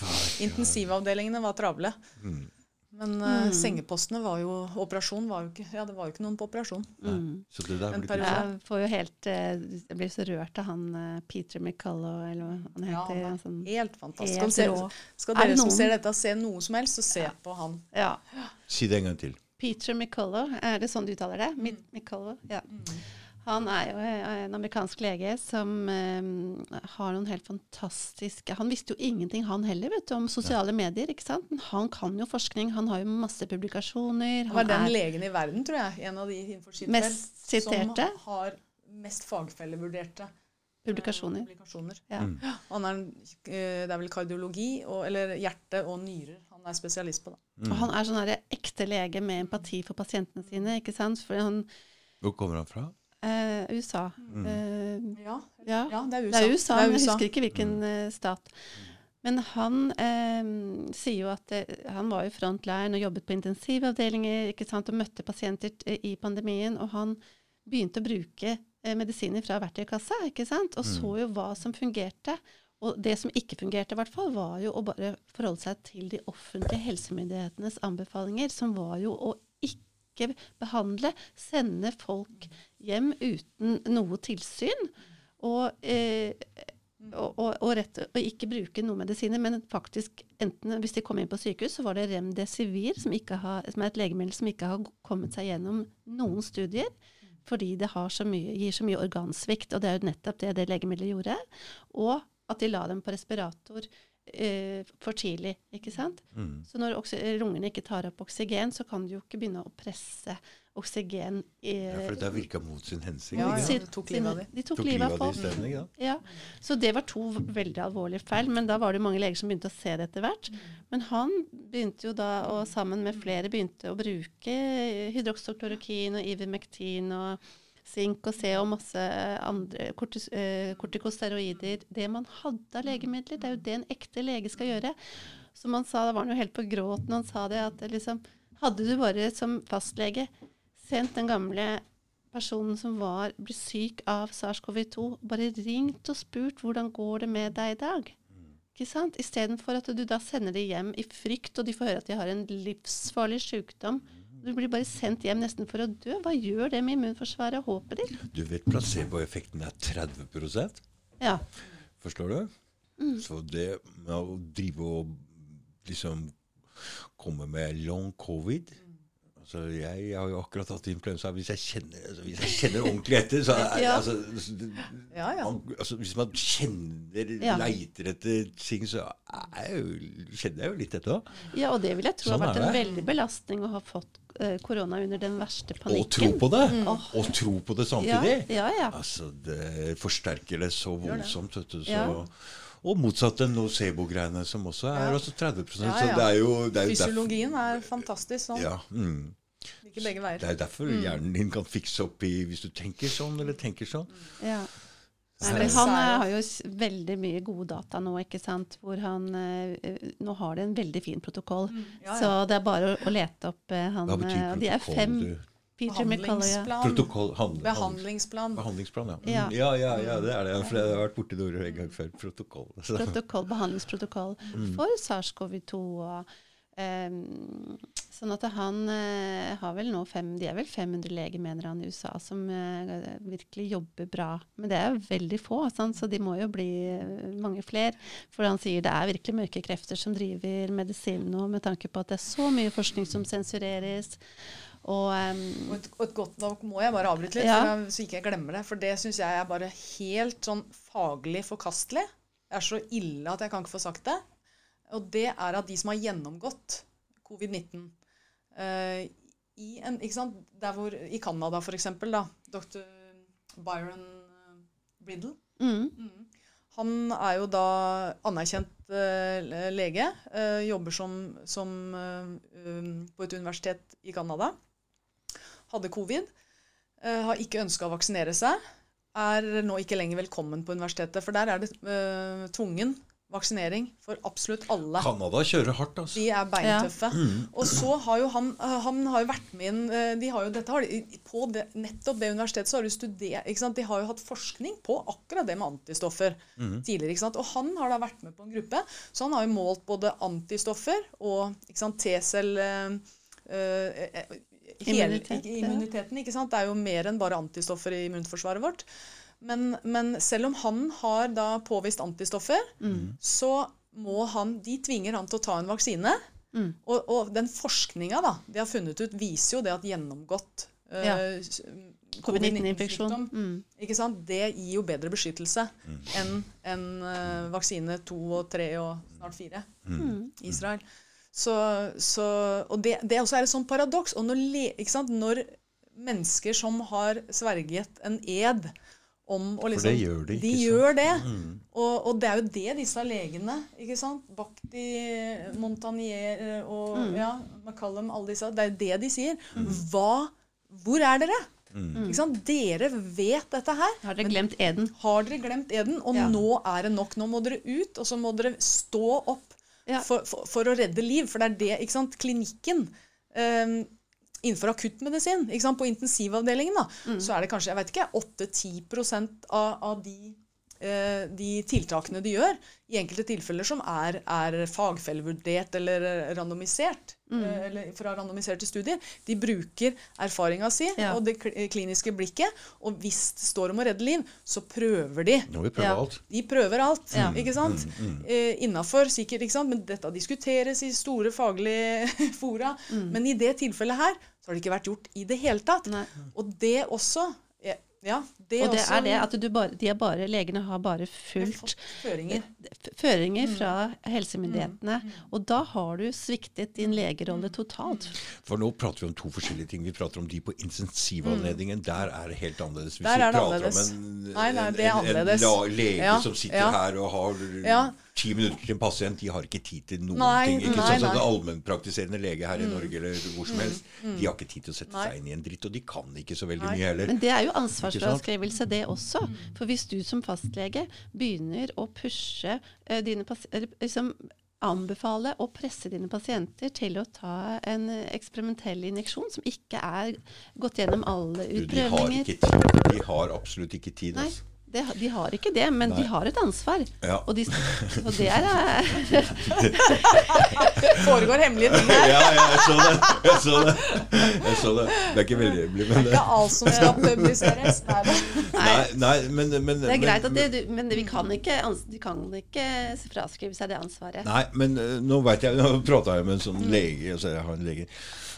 Intensivavdelingene var travle.
Mm.
Men eh, sengepostene var jo Operasjon var jo ikke Ja, det var jo ikke noen på operasjon.
Nei. Så det der
En
blir
periode.
Jeg får jo helt eh, Jeg blir så rørt av han eh, Peter McCullough, eller hva han
Ja,
heter.
han er
sånn,
helt fantastisk.
helt
Skal, se, skal
Er
dere som ser dette, se noe som helst, så se på han.
ja.
Si det en gang til.
Peter McCullough, er det sånn du uttaler det? Mm. McCullough, ja. Han er jo eh, en amerikansk lege som eh, har noen helt fantastiske Han visste jo ingenting, han heller, vet du, om sosiale medier. ikke sant? Men han kan jo forskning, han har jo masse publikasjoner.
Han var den
er
legen i verden, tror jeg, en av de innenfor sitt
Mest
felt,
siterte.
som har mest fagfellevurderte eh,
publikasjoner.
publikasjoner.
Ja.
Mm.
Han er, eh, det er vel kardiologi, og, eller hjerte og nyrer. Han er spesialist på det.
Og han er sånn ekte lege med empati for pasientene sine. ikke sant? Han
Hvor kommer han fra?
Eh, USA.
Mm.
Eh,
Ja,
ja.
ja det er USA.
Det er USA,
Det er
men jeg husker ikke hvilken mm. stat. Men han eh, sier jo at eh, han var i frontline og jobbet på intensivavdelinger ikke sant, og møtte pasienter t- i pandemien. Og han begynte å bruke eh, medisiner fra verktøykassa ikke sant? og så jo hva som fungerte. Og det som ikke fungerte, i hvert fall, var jo å bare forholde seg til de offentlige helsemyndighetenes anbefalinger, som var jo å ikke behandle, sende folk hjem uten noe tilsyn. Og, eh, og, og, rett, og ikke bruke noen medisiner, men faktisk enten hvis de kom inn på sykehus, så var det Remdesivir, som, ikke har, som er et legemiddel som ikke har kommet seg gjennom noen studier. Fordi det har så mye, gir så mye organsvikt, og det er jo nettopp det det legemiddelet gjorde. Og at de la dem på respirator eh, for tidlig, ikke sant.
Mm.
Så når lungene ikke tar opp oksygen, så kan du jo ikke begynne å presse oksygen i
Ja, for det har virka mot sin hensikt.
Ja, ja.
De
tok livet av dem.
De tok,
Tok
livet av
livet av de
folk.
isteden, ikke?
Ja, Så det var to veldig alvorlige feil, men da var det jo mange leger som begynte å se det etter hvert. Men han begynte jo da, og sammen med flere, begynte å bruke hydroksoklorokin og ivermektin og sink og C og masse andre kortis, eh, kortikosteroider. Det man hadde av legemidler, det er jo det en ekte lege skal gjøre. Som han sa, da var han jo helt på gråten han sa det, at liksom Hadde du bare som fastlege sendt den gamle personen som var, ble syk av SARS-CoV-2, bare ringt og spurt hvordan går det med deg i dag. Ikke sant? Istedenfor at du da sender de hjem i frykt, og de får høre at de har en livsfarlig sykdom. Du blir bare sendt hjem nesten for å dø. Hva gjør det med immunforsvaret og håpet ditt?
Du vet placeboeffekten er 30%
Ja.
Forstår du?
Mm.
Så det med å drive og liksom komme med long covid altså jeg, har jo akkurat hatt influensa. Hvis jeg kjenner, altså, hvis jeg kjenner ordentlig etter så er,
Ja.
altså,
Ja, ja.
Man, altså, Hvis man kjenner,
Ja.
leiter etter ting, så jeg jo, kjenner jeg jo litt etter òg.
ja, og det vil jeg tro
Sånn
har vært en veldig belastning å ha fått eh, korona under den verste panikken.
Og tro på det!
Mm.
Og tro på det samtidig.
ja, ja.
Altså, Det forsterker det så voldsomt. Vet du, så,
Ja.
Og motsatt den nocebo-greiene, som også er
Ja.
også 30
Ja,
Så det er jo, det er jo derfor,
Fysiologien er fantastisk sånn.
ja, mm.
Ikke begge veier.
Det er derfor hjernen din kan fikse opp i hvis du tenker sånn eller tenker sånn.
Ja. Nei, men han
er
eh, har jo veldig mye gode data nå, ikke sant. Hvor han eh, eh, Nå har de en veldig fin protokoll.
Mm, Ja, ja.
Så det er bare å, å lete opp han
Hva betyr
protokoll, De er fem.
du?
Behandlingsplan.
Protokoll, handl,
Behandlingsplan.
behandlingsplan, ja.
Ja.
Mm, ja. Ja, ja, det er det. For jeg har vært borti det ordet en gang før. Protokoll. Så.
Protokoll, behandlingsprotokoll
Mm.
for SARS-CoV-2. og ehm, Sånn at han uh, har vel nå fem, De er vel 500 leger, mener han, i USA, som uh, virkelig jobber bra. Men det er jo veldig få, sant? så de må jo bli eh, mange flere. For han sier det er virkelig mørke krefter som driver medisin nå, med tanke på at det er så mye forskning som sensureres. Og, um,
Og et, og et godt, Da må jeg bare avbryte litt,
Ja.
så, jeg, så ikke jeg glemmer det. For det syns jeg er bare helt sånn faglig forkastelig. Det er så ille at jeg kan ikke få sagt det. Og det er at de som har gjennomgått covid-19 uh, i en, ikke sant, der hvor, I Canada, for eksempel, da, dr. Byron eh, Briddle
mm,
han er jo da anerkjent uh, lege. Uh, jobber som, som uh, um, på et universitet i Canada. Hadde covid. eh, har ikke ønska å vaksinere seg. Er nå ikke lenger velkommen på universitetet. For der er det uh, tvungen vaksinering for absolutt alle.
Canada kjører hardt, altså.
De er beintøffe. Og så har jo han, eh, han har jo vært med inn de har jo, dette har de, På det, nettopp det universitetet så har de studert ikke sant? De har jo hatt forskning på akkurat det med antistoffer tidligere. ikke sant? Og han har da vært med på en gruppe, så han har jo målt både antistoffer og ikke sant, T-cell eh, hele-
Immunitet,
immuniteten. ikke sant? Det er jo mer enn bare antistoffer i immunforsvaret vårt. Men, men selv om han har da påvist antistoffer, så må han De tvinger han til å ta en vaksine.
Mm.
Og, og den forskninga de har funnet ut, viser jo det at gjennomgått eh,
Ja. Covid-19-infeksjon.
covid-19-sykdom,
Mm.
Det gir jo bedre beskyttelse enn en, eh, vaksine to og tre og snart fire i Israel. Så, så, og det, det også er et sånt paradoks. Og når, ikke sant? når mennesker som har sverget en ed om å liksom
det gjør de,
De
ikke sant?
gjør det. Og, og det er jo det disse legene ikke sant? Bakti, Montagnier og mm. ja, McCallum, alle disse Det er jo det de sier. Hva, hvor er dere? Ikke sant? Dere vet dette her.
Har dere glemt eden?
Har dere glemt eden? Og
Ja.
nå er det nok. Nå må dere ut, og så må dere stå opp
Ja.
for, for, for å redde liv. For det er det, ikke sant, klinikken um, innenfor akuttmedisin, ikke sant, på intensivavdelingen, da,
Mm.
så er det kanskje jeg vet ikke, 8-10% av, av de, de tiltakene de gjør, i enkelte tilfeller som er, er fagfellevurdert eller eh, randomisert,
Mm.
eh, eller fra randomiserte studier. De bruker erfaringa si
Ja.
og det kliniske blikket, og hvis det står om å redde liv, så prøver de.
Nå må vi prøve
Ja.
alt.
De prøver alt,
Ja.
ikke sant? Eh, Innafor, sikkert, ikke sant? Men dette diskuteres i store faglige fora. Men i det tilfellet her så har det ikke vært gjort i det hele tatt.
Nei.
Og det også ja, det
Og det
også
er det at du bare, de er bare, legene har bare fulgt
føringer.
føringer. mm. fra helsemyndighetene. Og da har du sviktet din legerolle totalt.
For nå prater vi om to forskjellige ting. Vi prater om de på intensivanledningen. Der er det helt annerledes. Hvis vi
er
prater
annerledes.
om en,
Nei, nei, det
en, en,
annerledes.
lege
Ja,
som sitter
ja.
her og har
Ja.
Ti minutter til en pasient, de har ikke tid til noen
Nei,
ting. Ikke
nei,
sånn Så
nei.
Allmennpraktiserende lege her i Norge eller hvor som helst, de har ikke tid til å sette
Nei.
seg inn i en dritt. Og de kan ikke så veldig
Nei.
mye heller.
Men det er jo ansvarsfraskrivelse, det også. For hvis du som fastlege begynner å pushe uh, dine pasienter liksom anbefale og presse dine pasienter til å ta en eksperimentell injeksjon som ikke er gått gjennom alle
Du, de har
utprøvninger
ikke tid. De har absolutt ikke tid. Altså.
Det, de har ikke det, men
Nei.
de har et ansvar.
Ja.
Og, de, og det er Det
foregår hemmelige ting her.
Ja, ja, jeg så det. Jeg så det. Jeg så det. Det er ikke veldig men
Det er alt som skal publiseres. Nei.
Nei, nei men, men
Det er greit, at
men,
det, du- men vi kan ikke, de kan ikke fraskrive seg det ansvaret.
Nei, men eh, nå vet jeg Nå prata jeg med en sånn lege, altså jeg har en lege,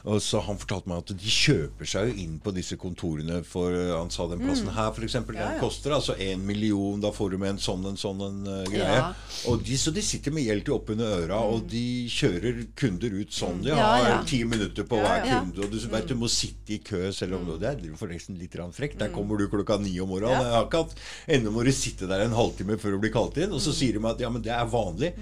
og så han fortalte meg at de kjøper seg jo inn på disse kontorene for eh, Han sa den plassen her, f.eks. Den
Ja, ja.
koster altså en million. Da får du med en sånn en sånn en uh, greie.
Ja.
Og de, så de sitter med gjeld til oppunder øra, og de kjører kunder ut sånn. De har
ja.
ti minutter på hver kunde, og du vet du må sitte i kø selv om Det er forresten litt frekt. Der kommer du klokka ni om morgenen. Jeg har ikke hatt Ennå må du sitte der en halvtime før du blir kalt inn, og så sier de meg at ja, men det er vanlig.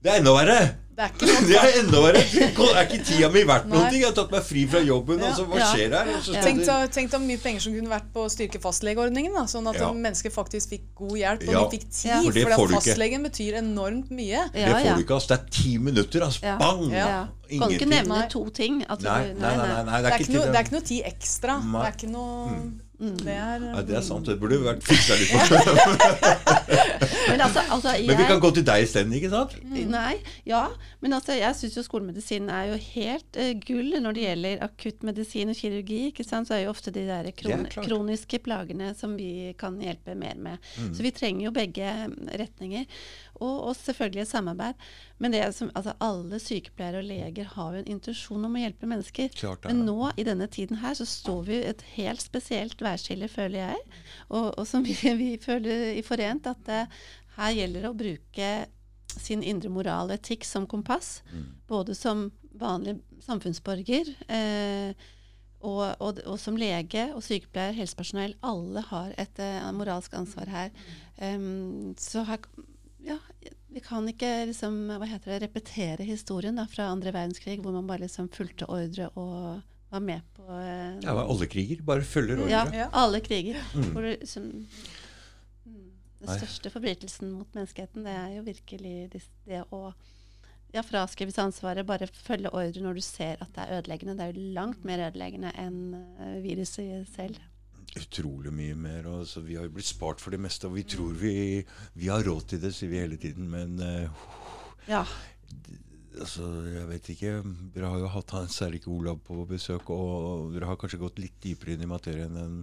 Det er enda verre!
Det er ikke noe
Det er enda verre! Er ikke tida mi verdt noen ting? Jeg har tatt meg fri fra jobben,
Ja.
Altså, hva
Ja.
skjer her?
Ja.
Tenk så, mye penger som kunne vært på å styrke fastlegeordningen. Da, sånn at
Ja.
mennesker faktisk fikk god hjelp, og
Ja.
de fikk tid.
Ja.
For det
For
det
fastlegen betyr enormt mye.
Det får du ikke, Altså. Det er ti minutter, Altså.
Ja.
Bang!
Ja.
Ja. Kan du ikke nevne to ting? At
Nei,
du,
nei, nei, nei, nei,
Det er, ikke noe, det er ikke noe tid ekstra.
Nei. Mm.
Det er ikke noe Det er
Nei, det er sant. Det burde vært fiksa litt på.
Men altså, altså jeg,
Men vi kan gå til deg isteden, ikke sant?
Nei, ja. Men altså, jeg syns jo skolemedisin er jo helt uh, gull når det gjelder akuttmedisin og kirurgi. ikke sant? Så er jo ofte de der kron kroniske plagene som vi kan hjelpe mer med. Så vi trenger jo begge mm, retninger. Og, og selvfølgelig et samarbeid. Men det som, altså, alle sykepleiere og leger har jo en intensjon om å hjelpe mennesker.
Klart det er
Men nå, i denne tiden her, så står vi i et helt spesielt værskille, føler jeg. Og, og som vi, vi føler i Forent, at eh, her gjelder det å bruke sin indre moral og etikk som kompass.
Mm.
Både som vanlig samfunnsborger eh, og, og, og som lege og sykepleier, helsepersonell. Alle har et uh, moralsk ansvar her. Um, så her ja, vi kan ikke liksom, hva heter det, repetere historien da, fra andre verdenskrig, hvor man bare liksom fulgte ordre og var med på eh,
Ja, alle kriger bare følger ordre.
Ja.
alle kriger.
Mm.
Hvor det, liksom, mm, den største forbrytelsen mot menneskeheten, det er jo virkelig det, det å ja, fraskrives ansvaret, bare følge ordre når du ser at det er ødeleggende. Det er jo langt mer ødeleggende enn eh, viruset selv.
Utrolig mye mer. Og så vi har jo blitt spart for det meste, og vi tror vi, vi har råd til det, sier vi hele tiden. Men uh,
Ja.
altså, jeg vet ikke. Dere har jo hatt Hans Erik Olav på besøk, og dere har kanskje gått litt dypere inn i materien enn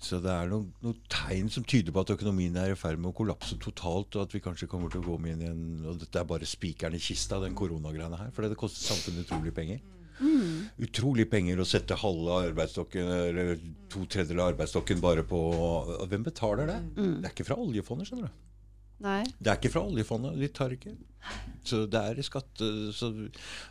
Så det er noen, noen tegn som tyder på at økonomien er i ferd med å kollapse totalt, og at vi kanskje kommer til å gå med inn i en Og dette er bare spikeren i kista, den koronagreiene her. For det koster samfunnet utrolig penger. Utrolig penger å sette halve arbeidsstokken, eller to tredjedeler av arbeidsstokken bare på Hvem betaler det? Det er ikke fra oljefondet, skjønner du.
Nei.
Det er ikke fra oljefondet. De tar ikke. Så det er i skatte... Så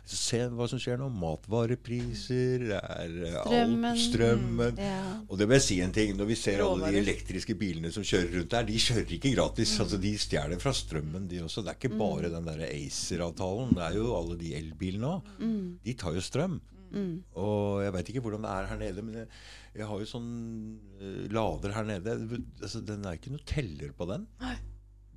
se hva som skjer nå. Matvarepriser, det er eh,
Strømmen.
alt. Strømmen.
Ja.
Og det vil jeg si en ting. Når vi ser alle de elektriske bilene som kjører rundt der, de kjører ikke gratis. Altså De stjeler fra strømmen, de også. Det er ikke bare den der ACER-avtalen. Det er jo alle de elbilene òg. De tar jo strøm. Og jeg veit ikke hvordan det er her nede, men jeg, jeg har jo sånn uh, lader her nede. Altså, den er ikke noe teller på den.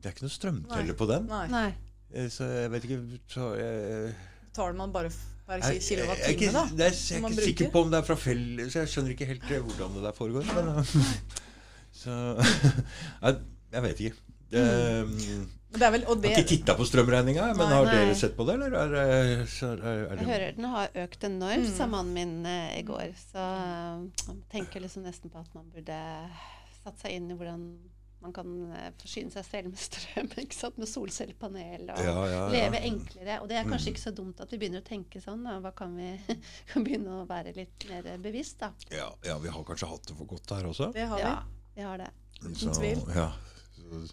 Det er ikke noe strømteller på den.
Nei.
Nei.
Eh, Så jeg vet ikke så jeg,
Tar man bare per
jeg, jeg, jeg, er
kilowattime, da?
det er, jeg er ikke sikker på om det er fra fell, så jeg skjønner ikke helt eh, hvordan det der foregår. Men, eh, så jeg, jeg vet ikke. Det,
mm. Det er vel, og
Jeg har ikke titta på strømregninga, men
Nei.
har
Nei.
dere sett på det, eller? Er, er, så er, det
Jeg
det,
hører den har økt enormt,
Mm.
sa mannen min eh, i går. Så eh, jeg tenker liksom nesten på at man burde satt seg inn i hvordan man kan eh, forsyne seg selv med strøm. ikke sant? Med solcellepanel og
Ja, ja, ja.
leve enklere. Og det er kanskje
Mm.
ikke så dumt at vi begynner å tenke sånn. Da. Hva kan vi kan begynne å være litt mer bevisst, da.
ja, ja, vi har kanskje hatt det for godt her også.
det har vi.
Ja, vi har det.
Uten tvil.
Ja, så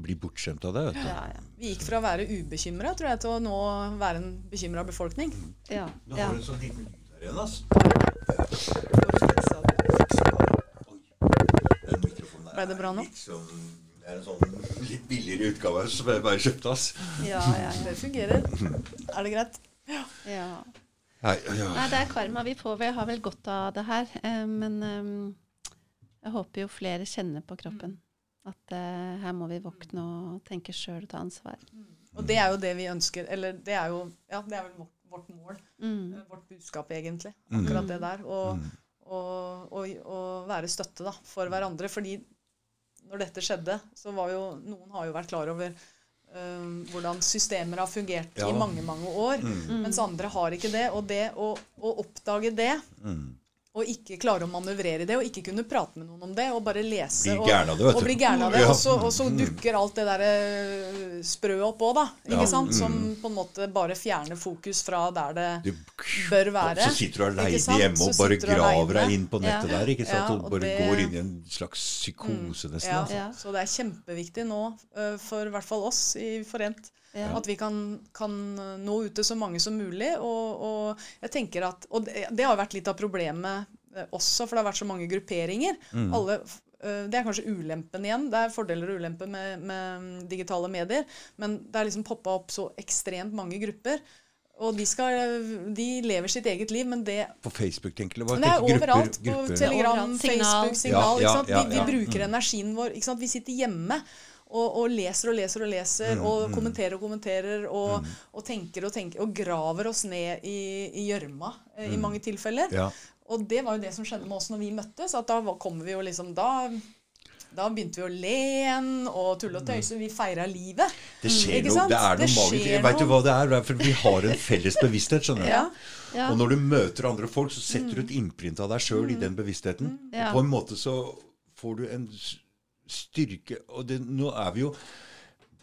bli bortskjemt av det, vet du.
Ja, ja.
Vi gikk fra å være ubekymra tror jeg, til å nå være en bekymra befolkning.
ja,
Du
ja.
har en sånn liten lyd der igjen, altså. Den mikrofonen der
Ble det bra nå?
Liksom, det er en sånn litt billigere utgave som jeg bare kjøpte, ass.
ja, ja,
Det fungerer. Er det greit?
ja. ja.
Nei, ja.
Nei, det er karma. Vi får Vi har vel godt av det her. Eh, men eh, jeg håper jo flere kjenner på kroppen. At eh, her må vi våkne og tenke sjøl og ta ansvar.
Og det er jo det vi ønsker. Eller det er jo ja, det er vel vårt, vårt mål.
Mm.
eh, Vårt budskap, egentlig. Akkurat det der. Og,
Mm.
og, og, og være støtte da, for hverandre. Fordi når dette skjedde, så var jo Noen har jo vært klar over eh, hvordan systemer har fungert
Ja.
i mange, mange år.
Mm.
Mens andre har ikke det. Og det å, å oppdage det,
Mm.
Og ikke klare å manøvrere det, og ikke kunne prate med noen om det, og bare lese og,
det,
bli gæren av det.
Ja.
Og, så, og så dukker alt det derre sprøet opp òg, da. Ikke
Ja.
sant? Som
Mm.
på en måte bare fjerner fokus fra der det
Du-
bør være.
Så sitter du aleine hjemme og bare graver deg inn på nettet
Ja.
der. ikke sant? Og bare
det-
går inn i en slags psykose, nesten.
Ja,
altså.
Så det er kjempeviktig nå, eh, for i hvert fall oss i Forent,
Ja.
at vi kan, kan nå ut til så mange som mulig. Og, og jeg tenker at, og det, det har vært litt av problemet eh, også, for det har vært så mange grupperinger.
Mm.
Alle, eh, det er kanskje ulempen igjen. Det er fordeler og ulemper med, med digitale medier. Men det er liksom poppa opp så ekstremt mange grupper. Og de, skal, de lever sitt eget liv, men det
På Facebook, tenker du?
Nei, er
grupper-
overalt. På? Telegram,
Overalt. Signal.
Facebook, signal.
Ja, ja,
ikke sant? Vi, vi bruker
Mm.
energien vår. Ikke sant? Vi sitter hjemme og, og leser og leser og leser
Mm,
og
mm.
kommenterer og kommenterer og, og tenker og tenker og graver oss ned i, i gjørma eh, i mange tilfeller.
Ja.
Og det var jo det som skjedde med oss når vi møttes. at Da kommer vi jo liksom da da begynte vi å le igjen og tulle og tøyse. Vi feira livet.
Det skjer
Ikke
noe. Det er
Det
noe magisk.
skjer
Vet du hva det er? For vi har en felles bevissthet, skjønner du.
Ja.
Ja.
Og når du møter andre folk, så setter du et innprint av deg sjøl i den bevisstheten.
Ja.
Og på en måte så får du en styrke Og det, nå er vi jo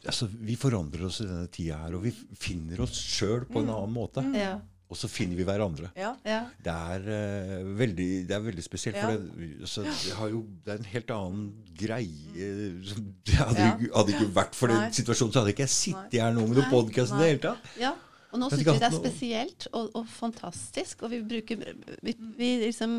altså, vi forandrer oss i denne tida her, og vi finner oss sjøl på en annen måte.
Ja.
Og så finner vi hverandre.
Ja.
ja.
Det er, uh, veldig, det er veldig spesielt.
Ja.
For det, altså, det, har jo, det er en helt annen greie som- det hadde, hadde ikke vært for den situasjonen, så hadde ikke jeg sittet her nå med noen podkast i det hele tatt.
ja. Og nå syns vi det er spesielt og, og fantastisk, og vi bruker Vi, vi liksom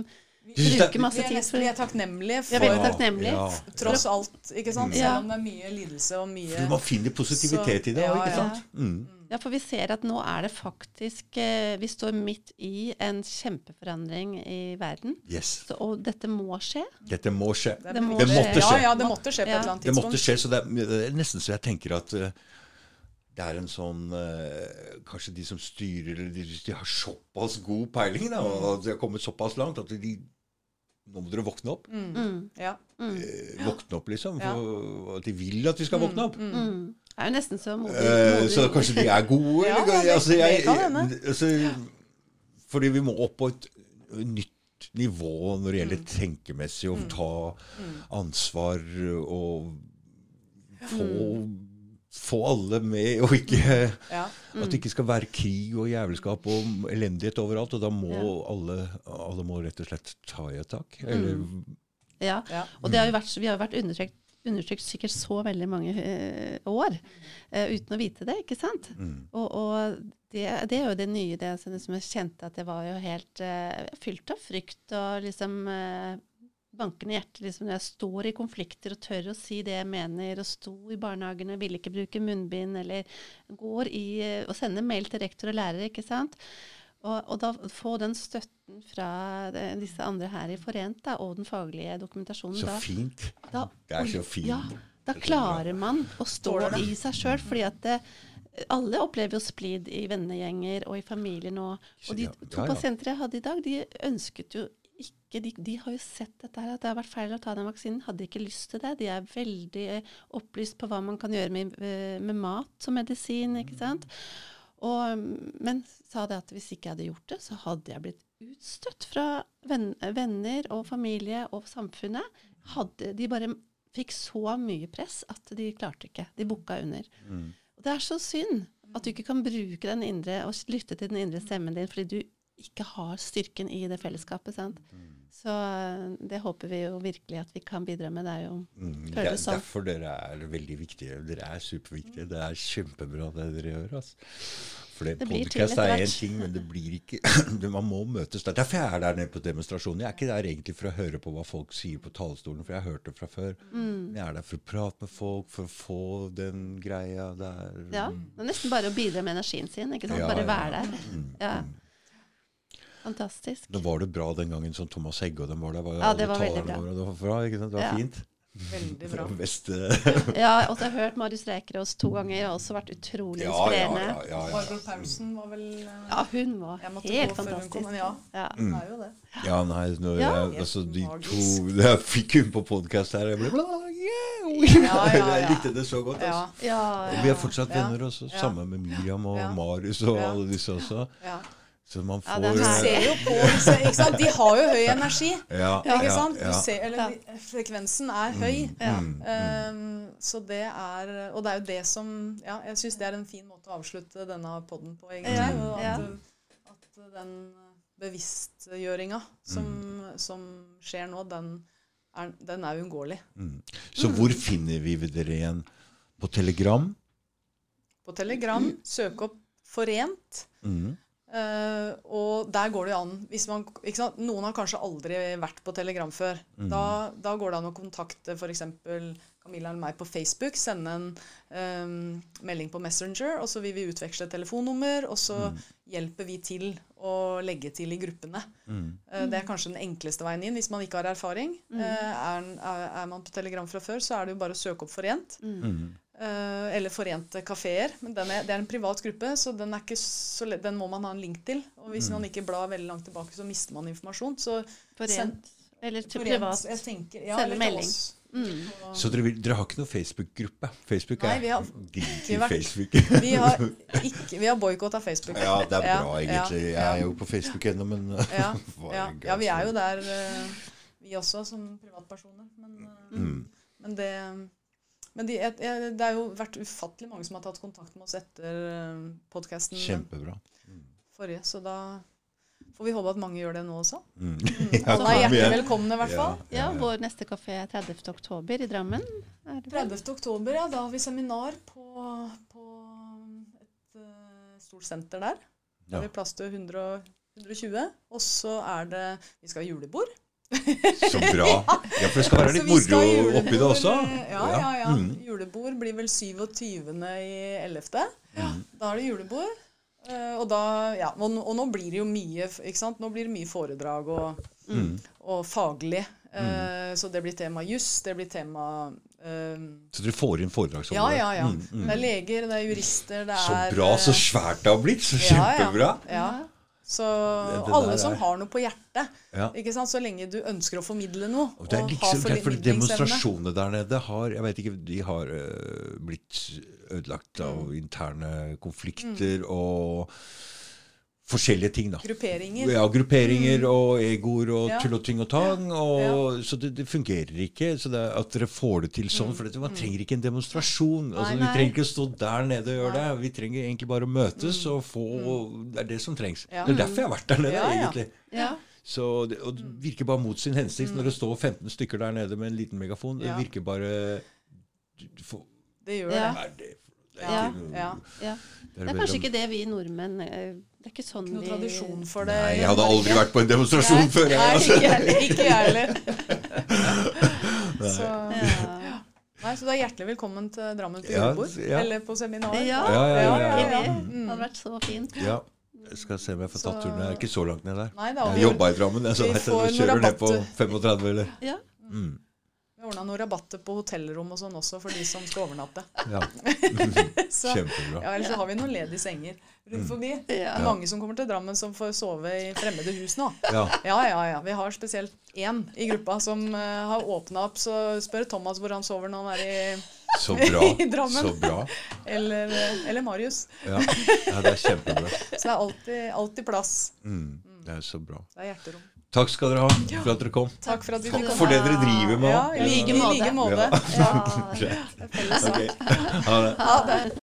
Er-
bruker masse tid
vi er takknemlige
Vi er takknemlige.
Ja.
tross alt, ikke sant?
Ja.
Selv om det er mye lidelse og mye
For man finner positivitet
Så-
i det
ja,
òg, ikke
ja.
sant? Mm.
Ja, for vi ser at nå er det faktisk eh, Vi står midt i en kjempeforandring i verden.
Yes.
Så, og dette må skje.
Dette må skje.
Det,
Det må
Det
skje.
måtte
Ja,
skje.
ja, det måtte skje på et eller annet tidspunkt.
Det måtte skje, så det er, det er nesten så jeg tenker at eh, det er en sånn eh, Kanskje de som styrer, eller de, de har såpass god peiling, da, og de har kommet såpass langt at de Nå må dere våkne opp.
Mm.
Ja.
Eh, våkne opp, liksom. For at de vil at vi skal våkne opp.
Mm. Det er jo nesten så modig.
Eh, så kanskje de er gode?
Ja,
eller,
det-
altså, jeg, altså, fordi vi må opp på et nytt nivå når det
Mm.
gjelder tenkemessig, å ta ansvar og få, få alle med, og ikke
Ja.
at det ikke skal være krig og jævelskap og elendighet overalt. Og da må
Ja.
alle, alle må rett og slett ta i et tak. Eller
Ja.
Ja.
Og det har jo vært, vi har jo vært undertrykt, undertrykt sikkert så veldig mange uh, år uh, uten å vite det, ikke sant? Og, og det, det er jo det nye, det som som jeg kjente at jeg var jo helt uh, fylt av frykt og liksom bankende hjerte liksom, når jeg står i konflikter og tør å si det jeg mener, og sto i barnehagene, ville ikke bruke munnbind, eller går i eh, og sender mail til rektor og lærer, ikke sant? Og, og da få den støtten fra eh, disse andre her i Forent, da, og den faglige dokumentasjonen
Så
da,
fint.
da,
Det er så fint.
Ja, da klarer man å stå
det.
i seg sjøl, fordi at det, alle opplever jo splid i vennegjenger og i familier nå. Og de to
ja, ja.
pasienter jeg hadde i dag, de ønsket jo ikke de, de har jo sett dette her, at det har vært feil å ta den vaksinen. Hadde ikke lyst til det. De er veldig eh, opplyst på hva man kan gjøre med, eh, med mat som medisin. ikke sant? Og, mm, men sa det at hvis ikke jeg hadde gjort det, så hadde jeg blitt utstøtt fra venner og familie og samfunnet. Hadde, de bare fikk så mye press at de klarte ikke. De bukka under. Og det er så synd at du ikke kan bruke den indre og lytte til den indre stemmen din fordi du ikke har styrken i det fellesskapet. sant? Så eh, det håper vi jo virkelig at vi kan bidra med. Det er jo
Mm, Det er
sånn.
derfor dere er veldig viktige. Dere er superviktige. Det er kjempebra det dere gjør. Altså. For det,
podkast
er én ting, men det blir ikke Man må møtes der. Derfor jeg er der nede på demonstrasjonen. Jeg er ikke der egentlig for å høre på hva folk sier på talerstolen, for jeg har hørt det fra før.
Mm.
Jeg er der for å prate med folk, for å få den greia der.
Ja, det er nesten bare å bidra med energien sin. ikke sant?
Ja,
Bare være der. Ja. Fantastisk.
Da var det bra den gangen som Thomas Hegge og dem var der. Var,
Ja, det var veldig bra.
Var, Det var bra, ikke sant? Det var
Ja.
fint.
Veldig bra.
Ja, og så har jeg hørt Marius Rekerås to ganger. Har også vært utrolig
Ja, ja,
inspirerende.
ja. ja, ja.
Margot Paulsen var vel eh,
Ja, hun var helt fantastisk.
kom, ja.
Ja.
Hun er jo det.
Ja, nei, når
Ja.
jeg, altså de to. Jeg fikk hun på podkast her, jeg ble bla, yeah,
Ja, ja, ja.
Jeg likte det så godt.
Ja.
Altså.
Ja, ja.
vi er fortsatt venner også,
Ja.
sammen med Miriam og
Ja.
Marius og
Ja.
alle disse også.
ja.
Så man får
er
Du ser jo på ikke sant? De har jo høy energi.
ja,
Ikke
ja,
sant? Du
ja.
ser, eller frekvensen er høy.
Ja.
Mm,
Um, så det er Og det er jo det som Ja, jeg syns det er en fin måte å avslutte denne poden på, egentlig.
Ja,
og
ja.
At, at den bevisstgjøringa som, som skjer nå, den er, den er uunngåelig.
Mm. Så hvor finner vi dere igjen? På Telegram?
På Telegram, søk opp Forent.
Mm.
Eh, og der går det jo an hvis man, ikke sant? Noen har kanskje aldri vært på Telegram før. Da, da går det an å kontakte f.eks. Camilla eller meg på Facebook. Sende en um, melding på Messenger, og så vil vi utveksle telefonnummer. Og så hjelper vi til å legge til i gruppene. Eh, det er kanskje den enkleste veien inn hvis man ikke har erfaring. Eh, er, er, er man på Telegram fra før, så er det jo bare å søke opp Forent. Eh, eller Forente kafeer. Men den er, det er en privat gruppe, så den, er ikke så lett, den må man ha en link til. Og hvis man ikke blar veldig langt tilbake, så mister man informasjon. Så
Forent. Eller til
Forent,
privat.
jeg tenker, ja,
Sende melding.
Mm.
Så dere, vil, dere har ikke noe Facebook-gruppe? Facebook
Nei,
er
vi har
Facebook.
Vi har, ikke, vi har boikotta Facebook.
Ja, det er
Ja,
bra, egentlig. Jeg er jo på Facebook ennå, men
ja, ja, ja, vi er jo der, uh, vi også, som privatpersoner. Men, uh,
Mm.
men det Men de, jeg, jeg, det har jo vært ufattelig mange som har tatt kontakt med oss etter podkasten
Kjempebra.
forrige, så da får vi håpe at mange gjør det nå også.
Mm.
Alle er hjertelig velkomne, i hvert fall.
Ja, vår neste kafé er 30. oktober i Drammen. Er det
30. oktober, ja. Da har vi seminar på, på et uh, stort senter der. Da
Ja.
har vi plass til 100, 120. Og så er det Vi skal ha julebord.
Så bra. Ja, for det skal være litt moro oppi det også.
Ja, ja, ja.
Mm.
Julebord blir vel 27. i 11.
Mm.
Da er det julebord. Eh, og da Ja, og, og nå blir det jo mye ikke sant? Nå blir det mye foredrag og,
Mm.
og faglig. Eh, Så det blir tema juss, det blir tema eh,
Så dere får inn
Ja,
foredragsholdere?
ja, ja.
Mm, mm.
Det er leger, det er jurister, det
Så
er
bra, så svært det har blitt. Så
ja, ja. Ja. Så
Det- det
alle som
er-
har noe på hjertet,
Ja.
ikke sant? så lenge du ønsker å formidle noe
Og det er liksom, fordi
formidlingsevne.
demonstrasjonene der nede har Jeg vet ikke, de har uh, blitt ødelagt av
Mm.
interne konflikter og forskjellige ting, da.
Grupperinger.
Ja, grupperinger og egoer og
Ja.
tull og ting og tang. Og, Så det, det fungerer ikke. Så det, er at dere får det til
Mm.
sånn. For det, man trenger ikke en demonstrasjon. Altså, vi
nei.
trenger ikke stå der nede og gjøre det. Vi trenger egentlig bare å møtes
Mm.
og få Det er det som trengs.
Ja.
Det er derfor jeg har vært der nede,
Ja, ja.
egentlig.
Ja.
Så det, og det virker bare mot sin hensikt når det står 15 stykker der nede med en liten megafon. Det virker bare du
Det gjør
det. Er det det er
Ja.
ikke
Ja.
ja.
det er
kanskje ikke det vi nordmenn eh, Det er ikke sånn
Noen
vi
tradisjon for det.
Nei, jeg hadde aldri vært på en demonstrasjon før. Jeg,
Nei,
altså.
ikke jeg heller. Ikke jeg heller. Så,
Ja.
nei, så du er hjertelig velkommen til Drammen på
Ja,
julebord.
ja.
Eller på seminar.
Ja,
Ja, ja, ja, ja.
Mm.
Det hadde vært så fint.
Ja. Jeg skal se om jeg får tatt turen. Jeg er ikke så langt ned der.
Nei, da,
Jeg jobba i Drammen. Jeg, så jeg, kjører ned på 35, eller?
Ja.
Mm.
vi ordna noen rabatter på hotellrom og sånn også for de som skal overnatte.
Ja. Kjempebra.
ja, Ellers så har vi noen ledige senger rundt forbi. Det
Ja.
mange som kommer til Drammen som får sove i fremmede hus nå.
Ja.
Ja, ja, ja. Vi har spesielt én i gruppa som uh, har åpna opp. Så spør Thomas hvor han sover når han er i
Så bra.
I Drammen.
Så bra.
Eller, eh, eller Marius.
Ja. ja, det er kjempebra.
Så det er alltid, alltid plass.
Mm. Det er så bra.
Det er hjerterom.
Takk skal dere ha for at dere kom.
Takk for at vi
Takk
fikk
for det dere driver med
Ja, i like, måte.
Ja.
Ja.
Ja.
Felles sak.
Ok. Ha det.
Ha det.